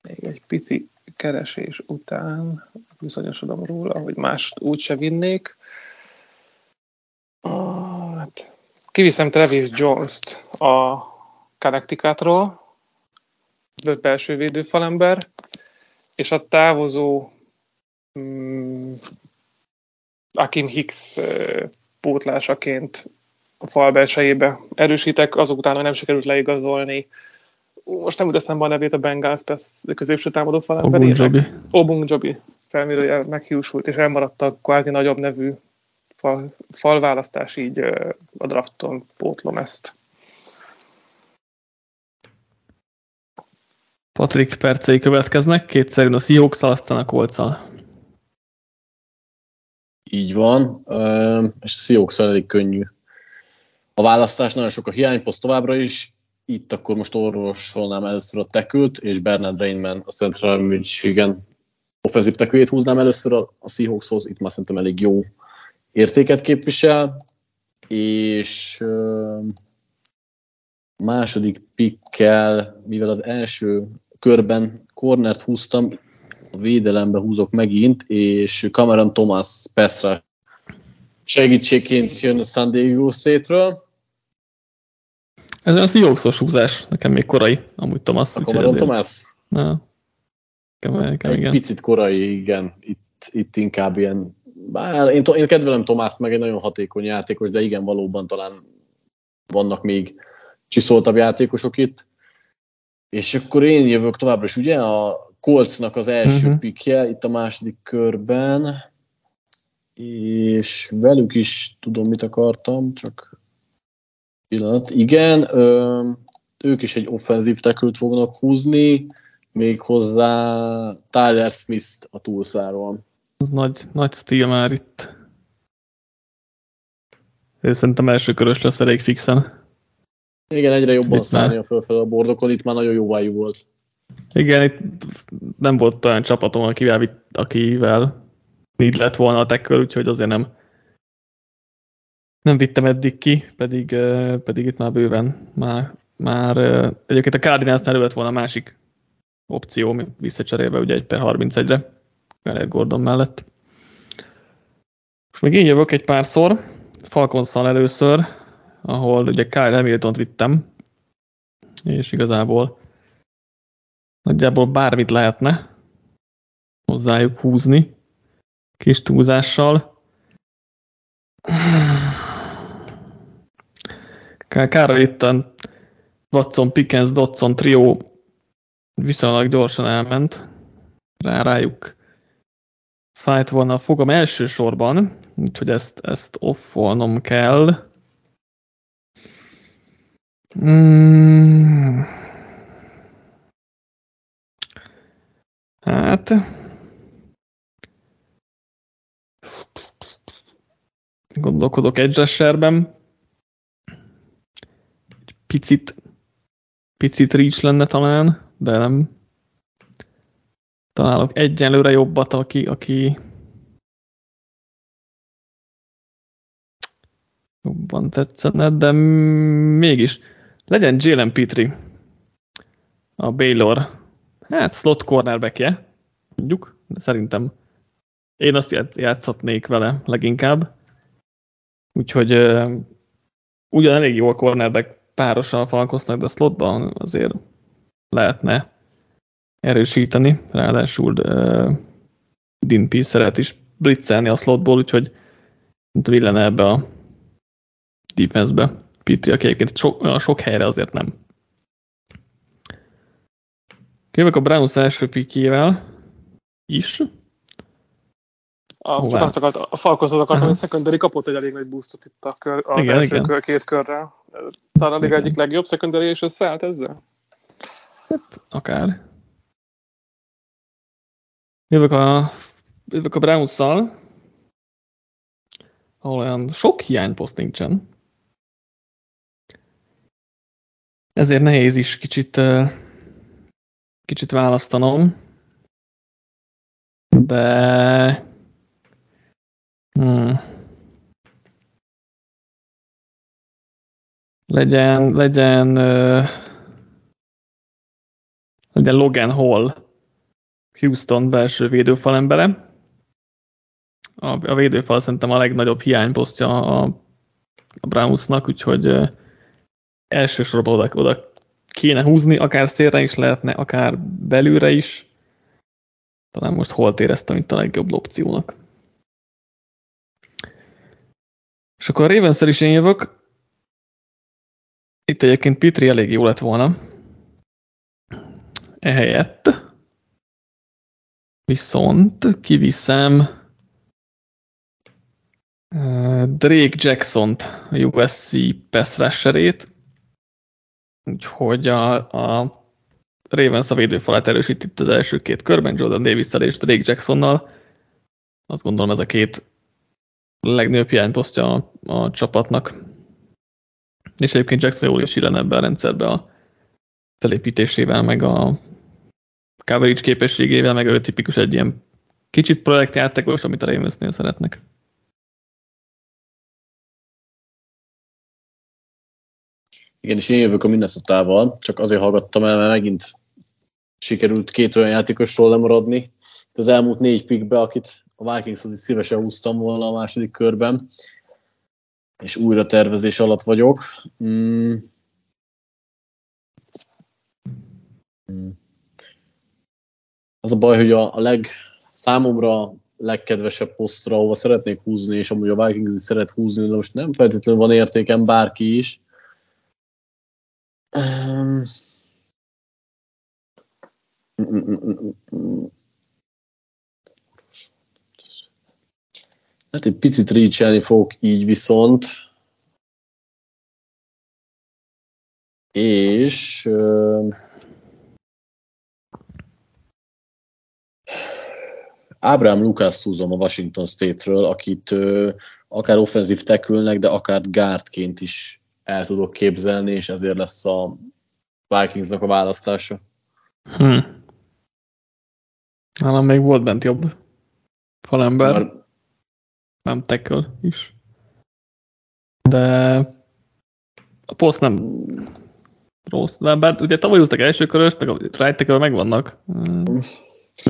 még egy pici keresés után bizonyosodom róla, hogy mást úgyse vinnék. Hát, kiviszem Travis Jones-t a Connecticutról, belső védőfalember, és a távozó um, Akin Hicks uh, pótlásaként a fal belsejébe erősítek, azok után, hogy nem sikerült leigazolni. Most nem úgy eszembe a nevét a Bengals középső támadó falember. Obung Jobi. Obung Jobi. felmérője meghiúsult, és elmaradt a kvázi nagyobb nevű fal, falválasztás, így a drafton pótlom ezt. Patrik percei következnek, kétszerűen a seahawks aztán a colts Így van, és a seahawks elég könnyű. A választás nagyon sok a hiányposzt továbbra is, itt akkor most orvosolnám először a tekült, és Bernard Rainman a Central Michigan offenzív tekőjét húznám először. A, a Seahawkshoz, itt már szerintem elég jó értéket képvisel, és uh, második pickkel, mivel az első körben cornert húztam, a védelembe húzok megint, és Cameron Thomas Pesra segítségként jön a San Diego State-ről. Ez az Seahawks húzás, nekem még korai, amúgy Thomas. A Cameron Thomas? Na. Nekem, nekem, egy igen. picit korai, igen. Itt, itt inkább ilyen bár én, én kedvelem Tomászt, meg egy nagyon hatékony játékos, de igen, valóban talán vannak még csiszoltabb játékosok itt. És akkor én jövök továbbra is, ugye, a Coltsnak az első uh-huh. pikje itt a második körben, és velük is tudom, mit akartam, csak pillanat. Igen, ö, ők is egy offenzív tekült fognak húzni, még hozzá Tyler Smith a túlszáról. Az nagy, nagy stíl már itt. Én szerintem első körös lesz elég fixen. Igen, egyre jobban szállni fölfelé a bordokon, itt már nagyon jó vájú volt. Igen, itt nem volt olyan csapatom, akivel, akivel így lett volna a tekkel, úgyhogy azért nem nem vittem eddig ki, pedig, pedig itt már bőven már, már egyébként a Cardinalsnál lett volna a másik opció, visszacserélve ugye egy per 31-re. Garrett Gordon mellett. Most még én jövök egy párszor, Falconszal először, ahol ugye Kyle Hamilton-t vittem, és igazából nagyjából bármit lehetne hozzájuk húzni, kis túlzással. Kár, itt a Watson, Pickens, Dodson trió viszonylag gyorsan elment. Rá, rájuk fájt volna a fogam elsősorban, úgyhogy ezt, ezt offolnom kell. Hmm. Hát... Gondolkodok egy Egy picit, picit reach lenne talán, de nem, találok egyenlőre jobbat, aki, aki jobban tetszene, de mégis. Legyen Jalen Petri a Baylor, hát slot cornerbackje, mondjuk, de szerintem én azt játszhatnék vele leginkább. Úgyhogy ugyan elég jó a cornerback párosan falkoznak, de a slotban azért lehetne erősíteni, ráadásul uh, P. szeret is blitzelni a slotból, úgyhogy villene ebbe a defense-be. Pitri, aki egyébként sok, sok helyre azért nem. Jövök a Browns első pikjével is. A, azt akart, a Falcons akartam, hogy secondary kapott egy elég nagy boostot itt a, kör, a igen, igen. Kör, két körrel. Talán a liga egyik legjobb secondary, és összeállt ezzel? Hát, akár. Jövök a, jövök a Browns-szal, ahol olyan sok hiányposzt nincsen. Ezért nehéz is kicsit, kicsit választanom. De legyen, legyen, legyen Logan Hall Houston belső védőfalembere. A, a védőfal szerintem a legnagyobb hiányposztja a, a Brownsnak, úgyhogy elsősorban oda, oda kéne húzni, akár szélre is lehetne, akár belülre is. Talán most hol éreztem itt a legjobb opciónak. És akkor a ravens is én jövök. Itt egyébként Pitri elég jó lett volna. Ehelyett Viszont kiviszem Drake Jackson-t, a USC pass úgyhogy a, a Ravens a védőfalát erősít itt az első két körben, Jordan davis és Drake Jacksonnal. Azt gondolom ez a két legnagyobb hiányposztja a, a csapatnak. És egyébként Jackson jól is illene ebbe a rendszerbe a felépítésével, meg a coverage képességével, meg ő tipikus egy ilyen kicsit projektjátékos, amit a Ravensnél szeretnek. Igen, és én jövök a minnesota csak azért hallgattam el, mert megint sikerült két olyan játékosról lemaradni. Itt az elmúlt négy pikbe, akit a Vikingshoz is szívesen húztam volna a második körben, és újra tervezés alatt vagyok. Mm. Az a baj, hogy a, a leg, számomra legkedvesebb posztra, ahova szeretnék húzni, és amúgy a Vikings is szeret húzni, de most nem feltétlenül van értéken bárki is. Um, Hát egy picit reachelni fogok így viszont. És uh, Ábrám Lukász húzom a Washington State-ről, akit uh, akár offenzív tekülnek, de akár gárdként is el tudok képzelni, és ezért lesz a Vikingsnak a választása. Hmm. Nálam még volt bent jobb falember. Már... Nem tackle is. De a poszt nem rossz. De bár ugye tavaly húztak első köröst, meg a right tackle megvannak. Nem,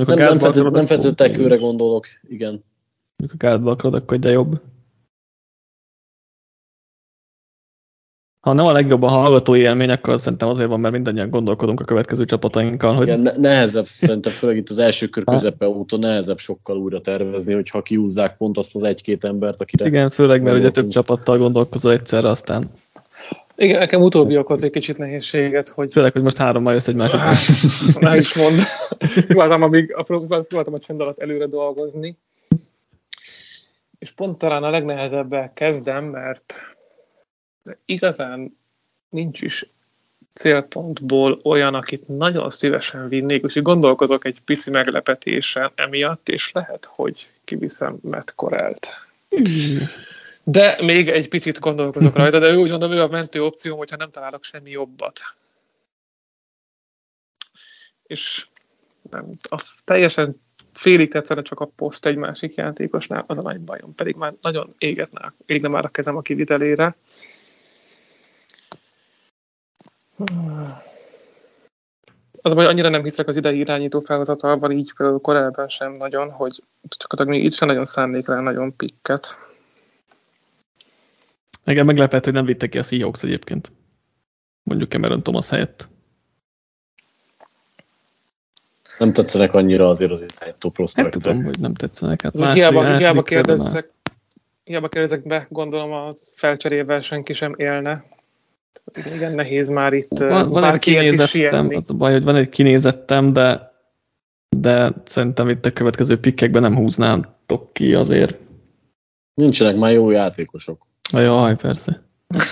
nem, nem feltétlenül gondolok, igen. Amikor a gárdba akarod, akkor egyre jobb. Ha nem a legjobb a hallgatói élmény, akkor szerintem azért van, mert mindannyian gondolkodunk a következő csapatainkkal. Hogy... Igen, ne- nehezebb, szerintem főleg itt az első kör közepe óta nehezebb sokkal újra tervezni, hogyha kiúzzák pont azt az egy-két embert, akire... Igen, főleg, mert ugye több csapattal gondolkozol egyszerre, aztán... Igen, nekem utóbbi okoz egy kicsit nehézséget, hogy... Főleg, hogy most hárommal jössz egy másik. Már is mond. Próbáltam, amíg, próbáltam a csend alatt előre dolgozni. És pont talán a legnehezebbel kezdem, mert de igazán nincs is célpontból olyan, akit nagyon szívesen vinnék, úgyhogy gondolkozok egy pici meglepetésen emiatt, és lehet, hogy kiviszem Matt Corelt. De még egy picit gondolkozok rajta, de ő úgy mondom, ő a mentő opció, hogyha nem találok semmi jobbat. És nem, a, teljesen félig tetszene csak a poszt egy másik játékosnál, az a nagy bajom, pedig már nagyon égetne, égne már a kezem a kivitelére. Az baj, annyira nem hiszek az idei irányító felhozatalban, így például korábban sem nagyon, hogy csak még itt sem nagyon szánnék rá nagyon pikket. Igen, meglepett, hogy nem vittek ki a Seahawks egyébként. Mondjuk Cameron Thomas helyett. Nem tetszenek annyira azért az irányító prospektek. Hát tudom, hogy nem tetszenek. Hát más, hiába, hiába, kérdezzek, hiába kérdezzek be, gondolom a felcserével senki sem élne. Igen, nehéz már itt van, van egy kinézettem, az a baj, hogy van egy kinézettem, de, de szerintem itt a következő pikkekben nem húznátok ki azért. Nincsenek már jó játékosok. Jaj, persze.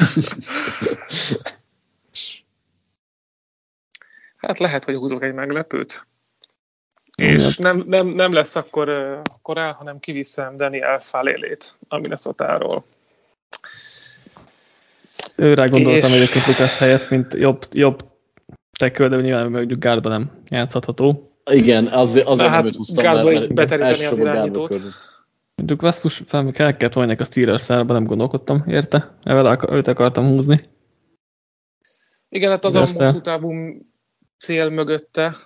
hát lehet, hogy húzok egy meglepőt. És nem, nem, nem lesz akkor el, hanem kiviszem Daniel Falélét a Minnesota-ról. Őre gondoltam és... egyébként Lucas helyett, mint jobb, jobb tekő, de nyilván mondjuk gárdba nem játszhatható. Igen, az, azért hát, nem őt húztam, mert, mert az irányítót. Mondjuk Vasszus fel, kell kellett volna a Steelers szárba, nem gondolkodtam érte. Evel őt akartam húzni. Igen, hát az a hosszú távú cél mögötte,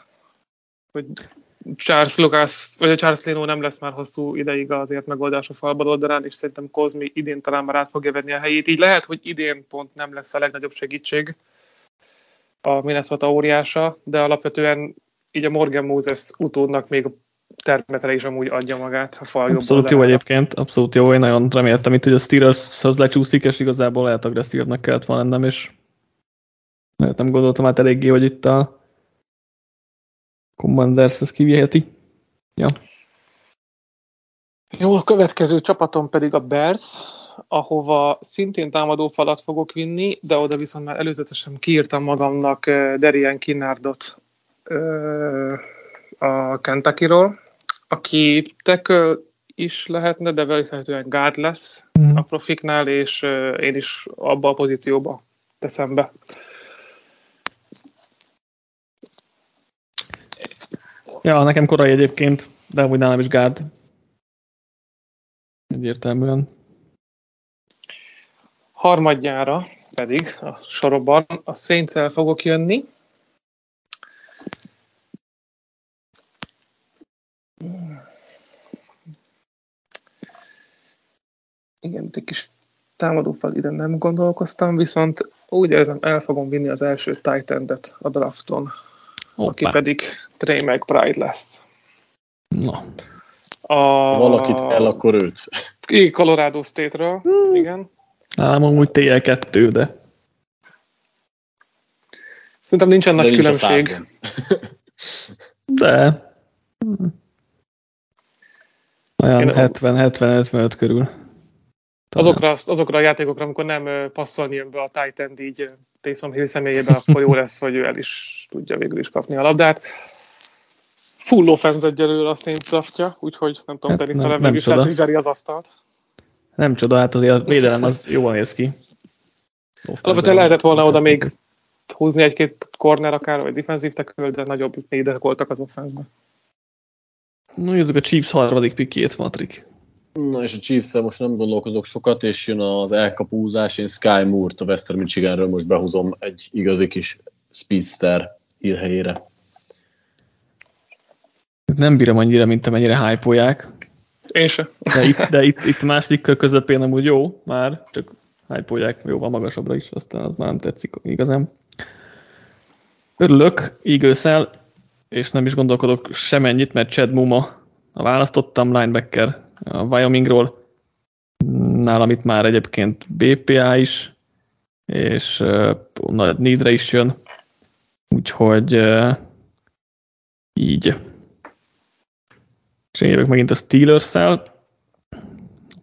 hogy Charles Lucas, vagy a Charles Leno nem lesz már hosszú ideig azért megoldás a falbal oldalán, és szerintem Kozmi idén talán már át fogja venni a helyét. Így lehet, hogy idén pont nem lesz a legnagyobb segítség a Minnesota óriása, de alapvetően így a Morgan Moses utódnak még termetre is amúgy adja magát a fal Abszolút jó egyébként, abszolút jó, én nagyon reméltem itt, hogy a Steelers-hoz lecsúszik, és igazából lehet agresszívabbnak kellett volna lennem, és nem gondoltam át eléggé, hogy itt a Commanders ezt kiviheti. Ja. Jó, a következő csapatom pedig a Bears, ahova szintén támadó falat fogok vinni, de oda viszont már előzetesen kiírtam magamnak uh, Derian Kinnardot uh, a Kentucky-ról, aki tackle is lehetne, de valószínűleg guard lesz mm. a profiknál, és uh, én is abba a pozícióba teszem be. Ja, nekem korai egyébként, de amúgy nálam is gárd. Egyértelműen. Harmadjára pedig a sorokban a saints fogok jönni. Igen, egy kis támadófal ide nem gondolkoztam, viszont úgy érzem, el fogom vinni az első titan a drafton, Hoppá. aki pedig Trey McBride lesz. Na. A... Ha valakit kell, akkor őt. Colorado State-ről, hmm. igen. Nálam amúgy TL2, de... Szerintem nincsen de nagy nincs különbség. de... Olyan 70-70-75 körül. Azokra, azokra a játékokra, amikor nem passzolni jön be a Titan így Taysom Hill személyébe, akkor jó lesz, hogy ő el is tudja végül is kapni a labdát. Full offense egyelőre a Saints draftja, úgyhogy nem tudom, hát, Denis nem, is lehet, hogy az asztalt. Nem csoda, hát azért a védelem az jól néz ki. Alapvetően lehetett volna oda még húzni egy-két corner akár, vagy defensív tackle, de nagyobb négyek voltak az offense-ben. Na nézzük a Chiefs harmadik pikét, Matrik. Na és a chiefs most nem gondolkozok sokat, és jön az elkapúzás, én Sky Moore-t a Western Michiganről most behúzom egy igazi kis speedster hírhelyére. Nem bírom annyira, mint amennyire hype Én sem. De itt, de itt, itt a második kör közepén amúgy jó, már csak hype jóval magasabbra is, aztán az már nem tetszik igazán. Örülök, eagles és nem is gondolkodok semennyit, mert Chad Muma a választottam, linebacker a Wyomingról. Nálam itt már egyébként BPA is, és uh, needre is jön. Úgyhogy uh, így. És én jövök megint a Steelers-szel.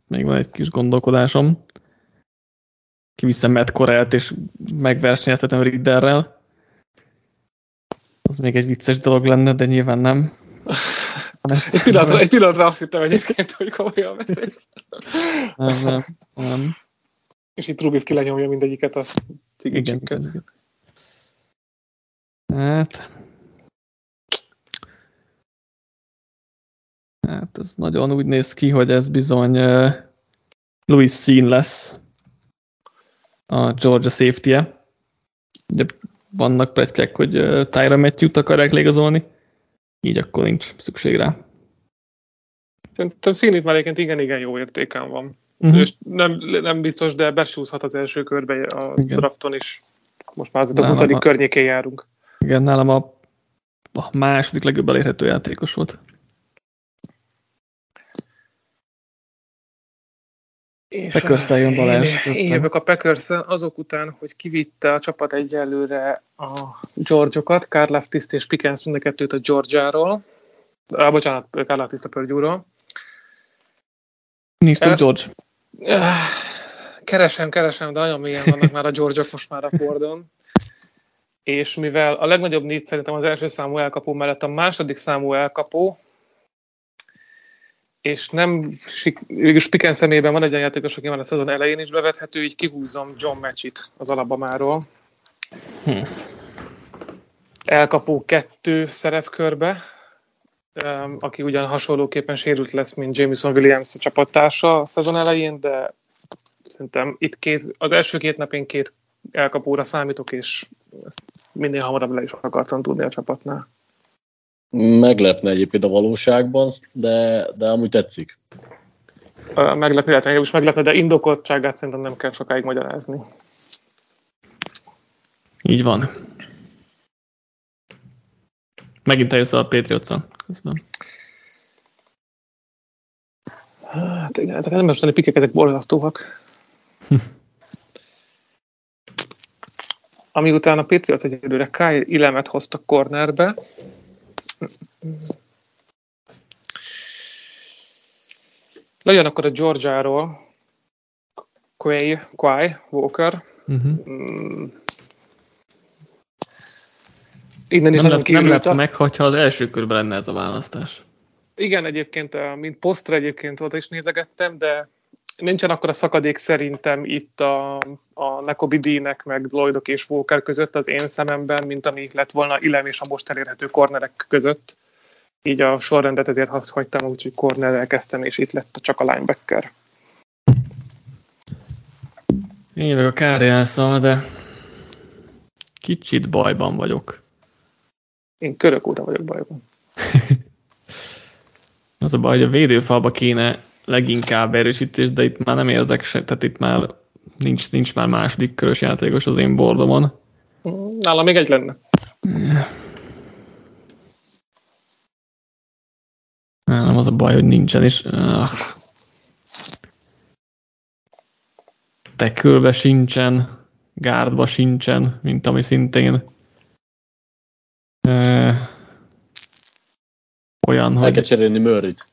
Még van egy kis gondolkodásom. Kiviszem Matt Corelt, és megversenyeztetem Ridderrel. Az még egy vicces dolog lenne, de nyilván nem. Egy pillanatra, egy pillanatra azt hittem egyébként, hogy komolyan beszélsz. Nem, nem, nem. És itt Trubisky lenyomja mindegyiket a cigicsikket. Hát... Hát ez nagyon úgy néz ki, hogy ez bizony uh, Louis Sean lesz a Georgia safety-e. Ugye vannak pletykek, hogy uh, Tyra Matthew-t akarják légazolni így akkor nincs szükség rá. Szerintem színít már egyébként igen-igen jó értéken van. Uh-huh. És nem, nem biztos, de besúszhat az első körbe a igen. drafton is. Most már azért a 20. A... környékén járunk. Igen, nálam a, a második legjobb elérhető játékos volt. És packers jön Balázs. Én, én jövök a packers azok után, hogy kivitte a csapat egyelőre a George-okat, Karl Leftiszt és Pickens mind a kettőt a Georgia-ról. Ah, bocsánat, Karl Leftiszt a Purdue-ról. Nincs több George. Keresem, keresem, de nagyon mélyen vannak már a George-ok most már a bordon. És mivel a legnagyobb négy szerintem az első számú elkapó mellett a második számú elkapó, és nem, végülis Piken szemében van egy olyan játékos, aki van a szezon elején is bevethető, így kihúzom John Matchit az Alabamáról. Hm. Elkapó kettő szerepkörbe, aki ugyan hasonlóképpen sérült lesz, mint Jameson Williams a csapattársa a szezon elején, de szerintem itt két, az első két napén két elkapóra számítok, és ezt minél hamarabb le is akartam tudni a csapatnál meglepne egyébként a valóságban, de, de amúgy tetszik. Meglepne, lehet engem is meglepne, de indokoltságát szerintem nem kell sokáig magyarázni. Így van. Megint eljössz a patriots Köszönöm. Hát igen, ezek nem mostani pikek, ezek borzasztóak. Ami után a Patriots egyelőre Kyle Ilemet hozta cornerbe, legyen akkor a Georgiáról. Quay, Quay Walker. Uh-huh. Innen is nem, lep, nem lep meg, hogyha az első körben lenne ez a választás. Igen, egyébként, eh, mint posztra egyébként volt is nézegettem, de nincsen akkor a szakadék szerintem itt a, a Nekobi D-nek, meg Lloydok és Walker között az én szememben, mint ami lett volna Ilem és a most elérhető kornerek között. Így a sorrendet ezért hagytam, úgyhogy cornerrel kezdtem, és itt lett csak a linebacker. Én vagyok a kárjászal, de kicsit bajban vagyok. Én körök óta vagyok bajban. az a baj, hogy a védőfalba kéne leginkább erősítés, de itt már nem érzek se, tehát itt már nincs, nincs már második körös játékos az én bordomon. Nálam még egy lenne. Nem az a baj, hogy nincsen, és uh, tekülbe sincsen, gárdba sincsen, mint ami szintén olyan, hogy... El kell cserélni Murray-t.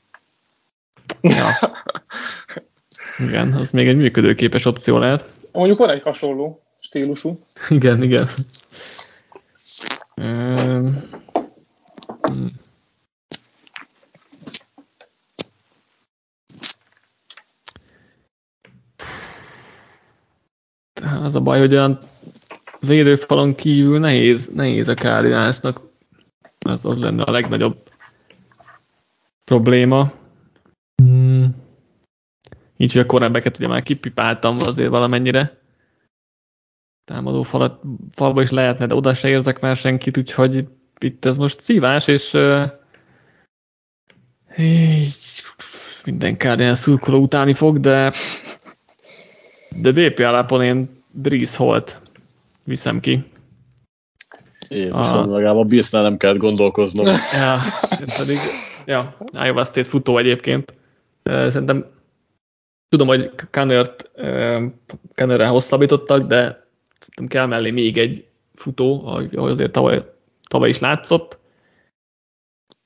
Ja. Igen, az még egy működőképes opció lehet. Mondjuk van egy hasonló stílusú. Igen, igen. Um, Az a baj, hogy olyan védőfalon kívül nehéz, nehéz a Cardinalsnak. Az, az lenne a legnagyobb probléma. Így, hogy a cornerbacket ugye már kipipáltam azért valamennyire. Támadó falat, falba is lehetne, de oda se érzek már senkit, úgyhogy itt ez most szívás, és uh, így, minden Cardinals szurkoló utáni fog, de de BP alapon én Breeze Holt viszem ki. Jézusom, a... legalább a Bills-nál nem kellett gondolkoznom. ja, pedig, ja, Iowa State futó egyébként. Szerintem tudom, hogy Kannert, Kannerre hosszabbítottak, de szerintem kell mellé még egy futó, ahogy azért tavaly, tavaly is látszott.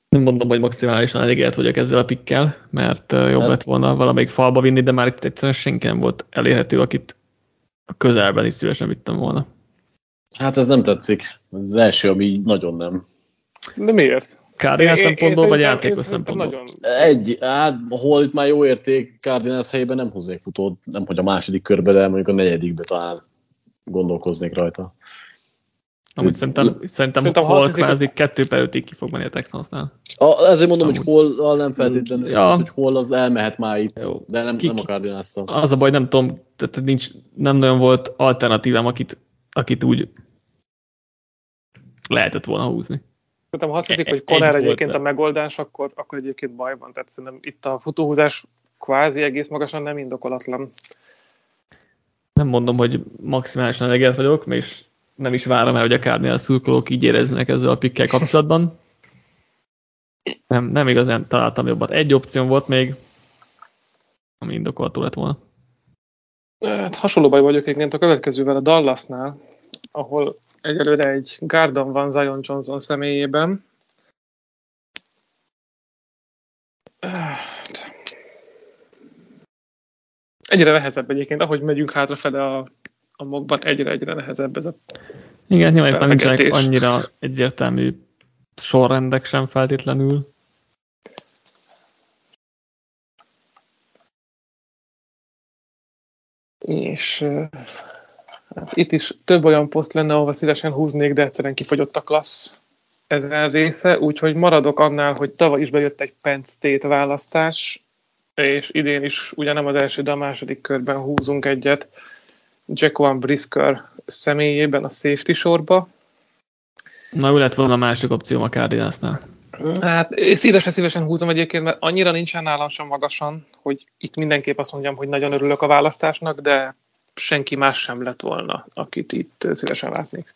Nem mondom, hogy maximálisan elégedett vagyok ezzel a pikkel, mert jobb hát. lett volna valamelyik falba vinni, de már itt egyszerűen senki nem volt elérhető, akit a közelben is szívesen vittem volna. Hát ez nem tetszik. Ez az első, ami nagyon nem. De miért? Cardinals szempontból, vagy játékos szempontból? Nagyon... Egy, hát hol itt már jó érték, Cardinals helyében nem hoznék futót, nem hogy a második körbe, de mondjuk a negyedikbe talán gondolkoznék rajta. Amúgy szerintem, szerintem, szerintem hol kvázi kettő per ötig ki fog menni a Texansnál. A, ezért mondom, Amúgy. hogy hol nem feltétlenül, ja. hogy hol az elmehet már itt, Jó. de nem, ki, nem a cardinals. Az a baj, nem tudom, tehát nincs, nem nagyon volt alternatívám, akit, akit úgy lehetett volna húzni. Szerintem ha azt hiszik, hogy Conner egyébként a megoldás, akkor, akkor egyébként baj van. Tehát szerintem itt a futóhúzás kvázi egész magasan nem indokolatlan. Nem mondom, hogy maximálisan elegelt vagyok, és nem is várom el, hogy a Cardinals szurkolók így éreznek ezzel a pikkel kapcsolatban. Nem, nem igazán találtam jobbat. Egy opció volt még, ami indokolható lett volna. Hát hasonló baj vagyok egyébként a következővel a Dallasnál, ahol egyelőre egy Gardon van Zion Johnson személyében. Egyre nehezebb egyébként, ahogy megyünk hátrafele a a mokban egyre-egyre nehezebb ez a Igen, nyilván nincsenek annyira egyértelmű sorrendek sem feltétlenül. És itt is több olyan poszt lenne, ahova szívesen húznék, de egyszerűen kifogyott a klassz ezen része, úgyhogy maradok annál, hogy tavaly is bejött egy Penn State választás, és idén is ugye nem az első, de a második körben húzunk egyet. Jaquan Brisker személyében a safety sorba. Na, jó lett volna a másik opció a Cardinalsnál. Hát szívesen szívesen húzom egyébként, mert annyira nincsen nálam sem magasan, hogy itt mindenképp azt mondjam, hogy nagyon örülök a választásnak, de senki más sem lett volna, akit itt szívesen látnék.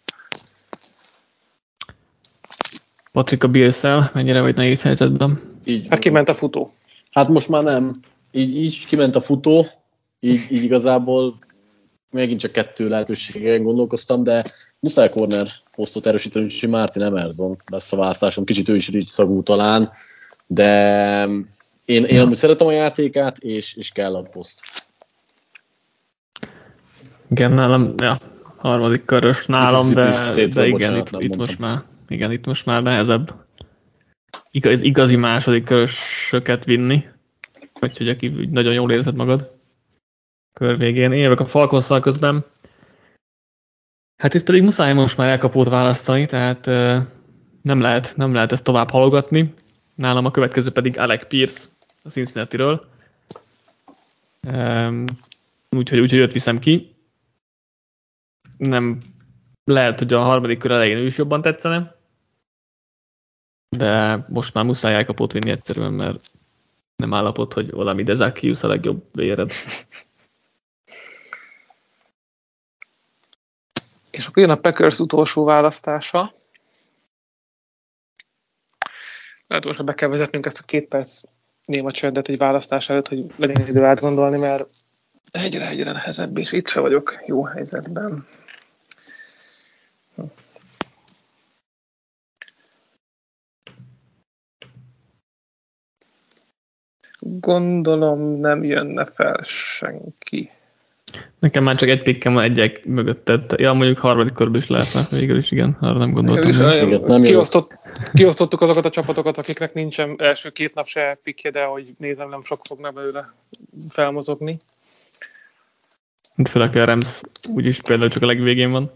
Patrik a bills mennyire vagy nehéz helyzetben? Így, hát kiment a futó. Hát most már nem. Így, így kiment a futó, így, így igazából megint csak kettő lehetőségen gondolkoztam, de muszáj corner posztot erősíteni, úgyhogy Martin Emerson lesz a választásom, kicsit ő is így szagú talán, de Én, én amúgy szeretem a játékát, és, és kell a poszt. Igen, nálam, ja, harmadik körös nálam, de, de igen, itt, itt most már, igen, itt most már nehezebb igaz, igazi második körösöket vinni, úgyhogy aki nagyon jól érzed magad kör végén. Én jövök a Falconszal közben. Hát itt pedig muszáj most már elkapót választani, tehát nem lehet, nem lehet ezt tovább halogatni. Nálam a következő pedig Alec Pierce a Cincinnati-ről. Úgyhogy, úgyhogy őt viszem ki. Nem lehet, hogy a harmadik kör elején ő is jobban tetszene, de most már muszáj elkapót vinni egyszerűen, mert nem állapot, hogy valami Dezakius a legjobb véred. És akkor jön a Packers utolsó választása. Lehet, most be kell vezetnünk ezt a két perc néma csöndet egy választás előtt, hogy legyen idő átgondolni, mert egyre egyre nehezebb, és itt se vagyok jó helyzetben. Gondolom nem jönne fel senki. Nekem már csak egy pikkem van egyek mögötted. Ja, mondjuk harmadik körben is lehetne végül is, igen, arra nem gondoltam. Ö, Igen, nem kiosztott, kiosztottuk azokat a csapatokat, akiknek nincsen első két nap se pikje, de hogy nézem, nem sok fognak belőle felmozogni. Mint főleg a Rams úgyis például csak a legvégén van.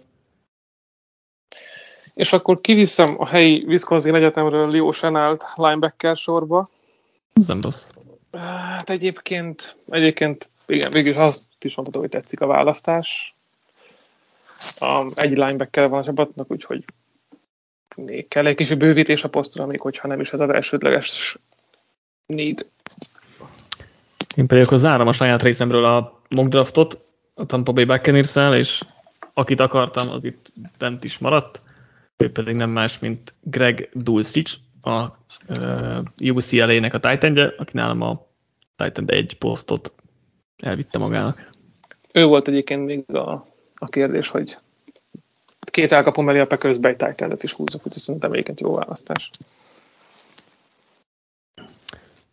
És akkor kiviszem a helyi Wisconsin Egyetemről Leo Chenált linebacker sorba. Ez nem rossz. Hát egyébként, egyébként igen, végülis azt is mondható, hogy tetszik a választás. Um, egy linebacker van a csapatnak, úgyhogy még kell egy kicsi bővítés a posztra, még hogyha nem is ez az elsődleges need. Én pedig akkor zárom a saját részemről a mock draftot, a Tampa Bay buccaneers és akit akartam, az itt bent is maradt. Ő pedig nem más, mint Greg Dulcich, a UCLA-nek a titan aki nálam a Titan 1 posztot elvitte magának. Ő volt egyébként még a, a kérdés, hogy két elkapom elé a Packers egy titan is húzok, úgyhogy szerintem egyébként jó választás.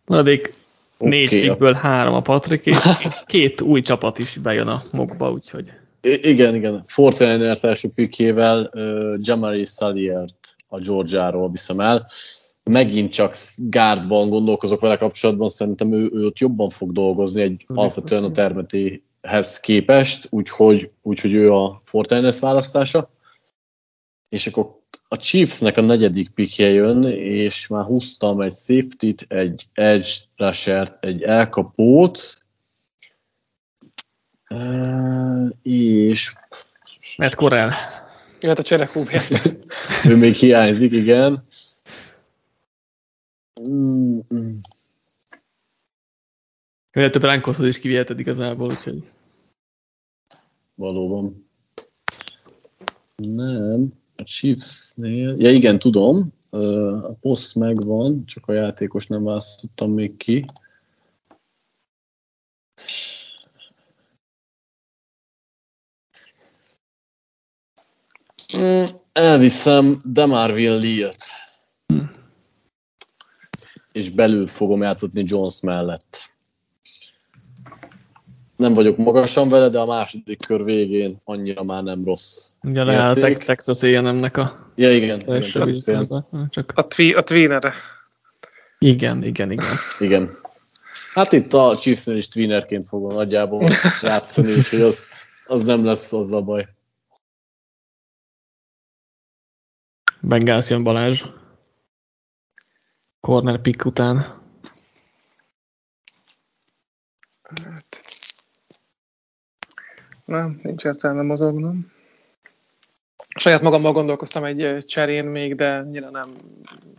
Maradék négy Oké, pickből három a Patrik, és két új csapat is bejön a mokba, úgyhogy I- igen, igen. Fortiners első pikkjével uh, Jamari Saliert a Georgiáról viszem el. Megint csak gárdban gondolkozok vele kapcsolatban, szerintem ő, ő ott jobban fog dolgozni egy Biztos, alapvetően a termetéhez képest, úgyhogy, úgyhogy ő a Fortiners választása. És akkor a Chiefsnek a negyedik pickje jön, és már húztam egy safety-t, egy edge rushert, egy elkapót, és Matt Corral. Jöhet a cserekúbja. ő még hiányzik, igen. Mm, mm. Minél több ránkózhoz is kiviheted igazából, úgyhogy Valóban. Nem, a Chiefsnél, ja igen, tudom, a poszt megvan, csak a játékos nem választottam még ki. Mm, Elviszem Demarville Lee-t. És belül fogom játszatni Jones mellett. Nem vagyok magasan vele, de a második kör végén annyira már nem rossz. ugye leáll a Érték. Tex- Texas A&M-nek a Ja, igen. igen. Csak A, twi, a tweenere. igen, igen, igen. Igen. Hát itt a Chiefsnél is tweenerként fogom nagyjából játszani, úgyhogy az, az nem lesz az a baj. Bengals jön Balázs. Corner pick után. Nem, nincs értelme mozognom. Saját magammal gondolkoztam egy ö, cserén még, de annyira nem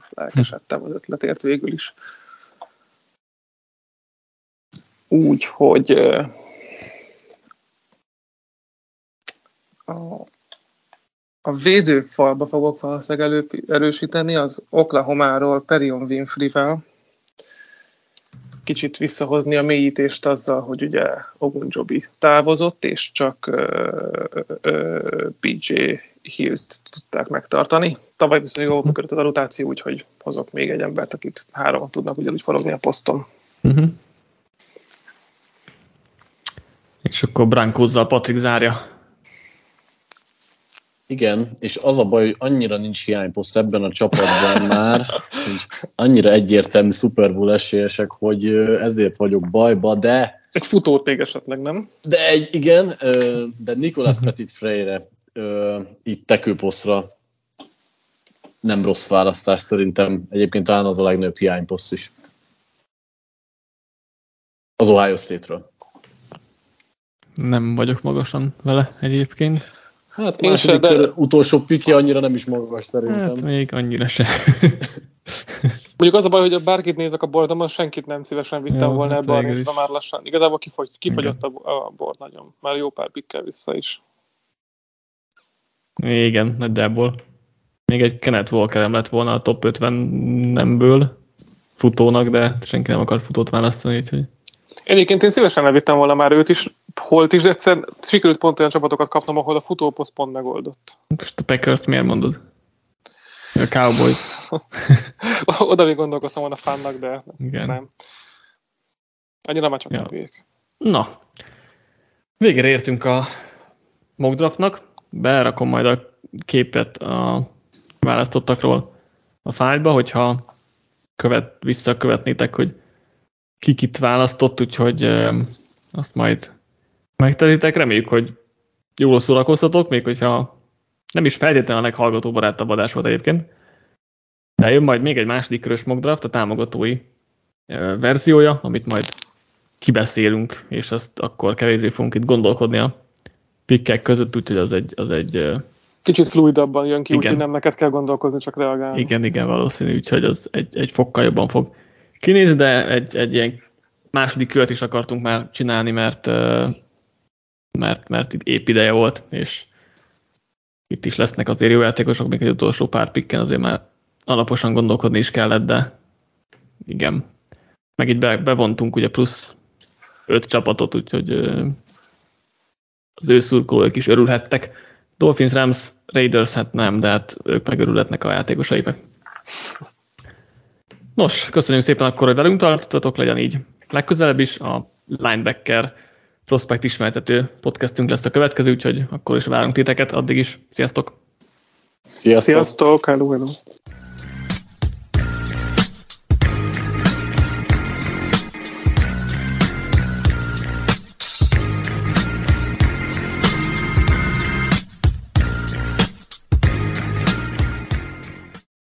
lelkesedtem az ötletért végül is. Úgy, hogy ö, a, a védőfalba fogok valószínűleg elő, erősíteni az Oklahomáról Perion Winfrey-vel. Kicsit visszahozni a mélyítést azzal, hogy ugye Ogunjobi távozott, és csak PJ Hillt tudták megtartani. Tavaly viszonylag jól működött a rotáció, úgyhogy hozok még egy embert, akit három tudnak ugyanúgy forogni a poszton. Uh-huh. És akkor Brankózzal Patrik zárja. Igen, és az a baj, hogy annyira nincs hiányposzt ebben a csapatban már, hogy annyira egyértelmű Super Bowl esélyesek, hogy ezért vagyok bajba, de... Egy futót még esetleg, nem? De egy, igen, de Nicolas Petit Freire itt tekőposztra nem rossz választás szerintem. Egyébként talán az a legnagyobb hiányposzt is. Az Ohio State-ről. Nem vagyok magasan vele egyébként. Hát Én második se, de... utolsó piki annyira nem is magas szerintem. Hát még annyira se. Mondjuk az a baj, hogy a bárkit nézek a bordon, senkit nem szívesen vittem Jó, volna hát ebbe a részbe már lassan. Igazából kifogy, kifogyott a, a bord nagyon. Már jó pár pikkel vissza is. Igen, nagyjából. Még egy Kenneth Walker lett volna a top 50 nemből futónak, de senki nem akart futót választani, úgyhogy... Egyébként én szívesen levittem volna már őt is, holt is, de egyszer sikerült pont olyan csapatokat kapnom, ahol a futóposzt pont megoldott. Most a packers miért mondod? A Cowboys. Oda még gondolkoztam volna fánnak, de Igen. nem. Annyira már csak ja. nem Na, végére értünk a mockdraftnak. Berakom majd a képet a választottakról a fájlba, hogyha követ, visszakövetnétek, hogy ki kit választott, úgyhogy azt majd megtetitek. Reméljük, hogy jól szórakoztatok, még hogyha nem is feltétlenül a leghallgató barátabb adás volt egyébként. De jön majd még egy második körös mock draft, a támogatói verziója, amit majd kibeszélünk, és azt akkor kevésbé fogunk itt gondolkodni a pikkek között, úgyhogy az egy, az egy Kicsit fluidabban jön ki, úgyhogy nem neked kell gondolkozni, csak reagálni. Igen, igen, valószínű, úgyhogy az egy, egy fokkal jobban fog kinézni, de egy, egy ilyen második kört is akartunk már csinálni, mert, mert, mert itt épp ideje volt, és itt is lesznek azért jó játékosok, még egy utolsó pár pikken azért már alaposan gondolkodni is kellett, de igen. Meg itt be, bevontunk ugye plusz öt csapatot, úgyhogy az ő szurkolók is örülhettek. Dolphins, Rams, Raiders, hát nem, de hát ők megörülhetnek a játékosaiknak. Nos, köszönjük szépen akkor, hogy velünk tartottatok, legyen így legközelebb is. A Linebacker Prospect ismertető podcastünk lesz a következő, úgyhogy akkor is várunk titeket, addig is. Sziasztok! Sziasztok! Sziasztok! Hello, hello!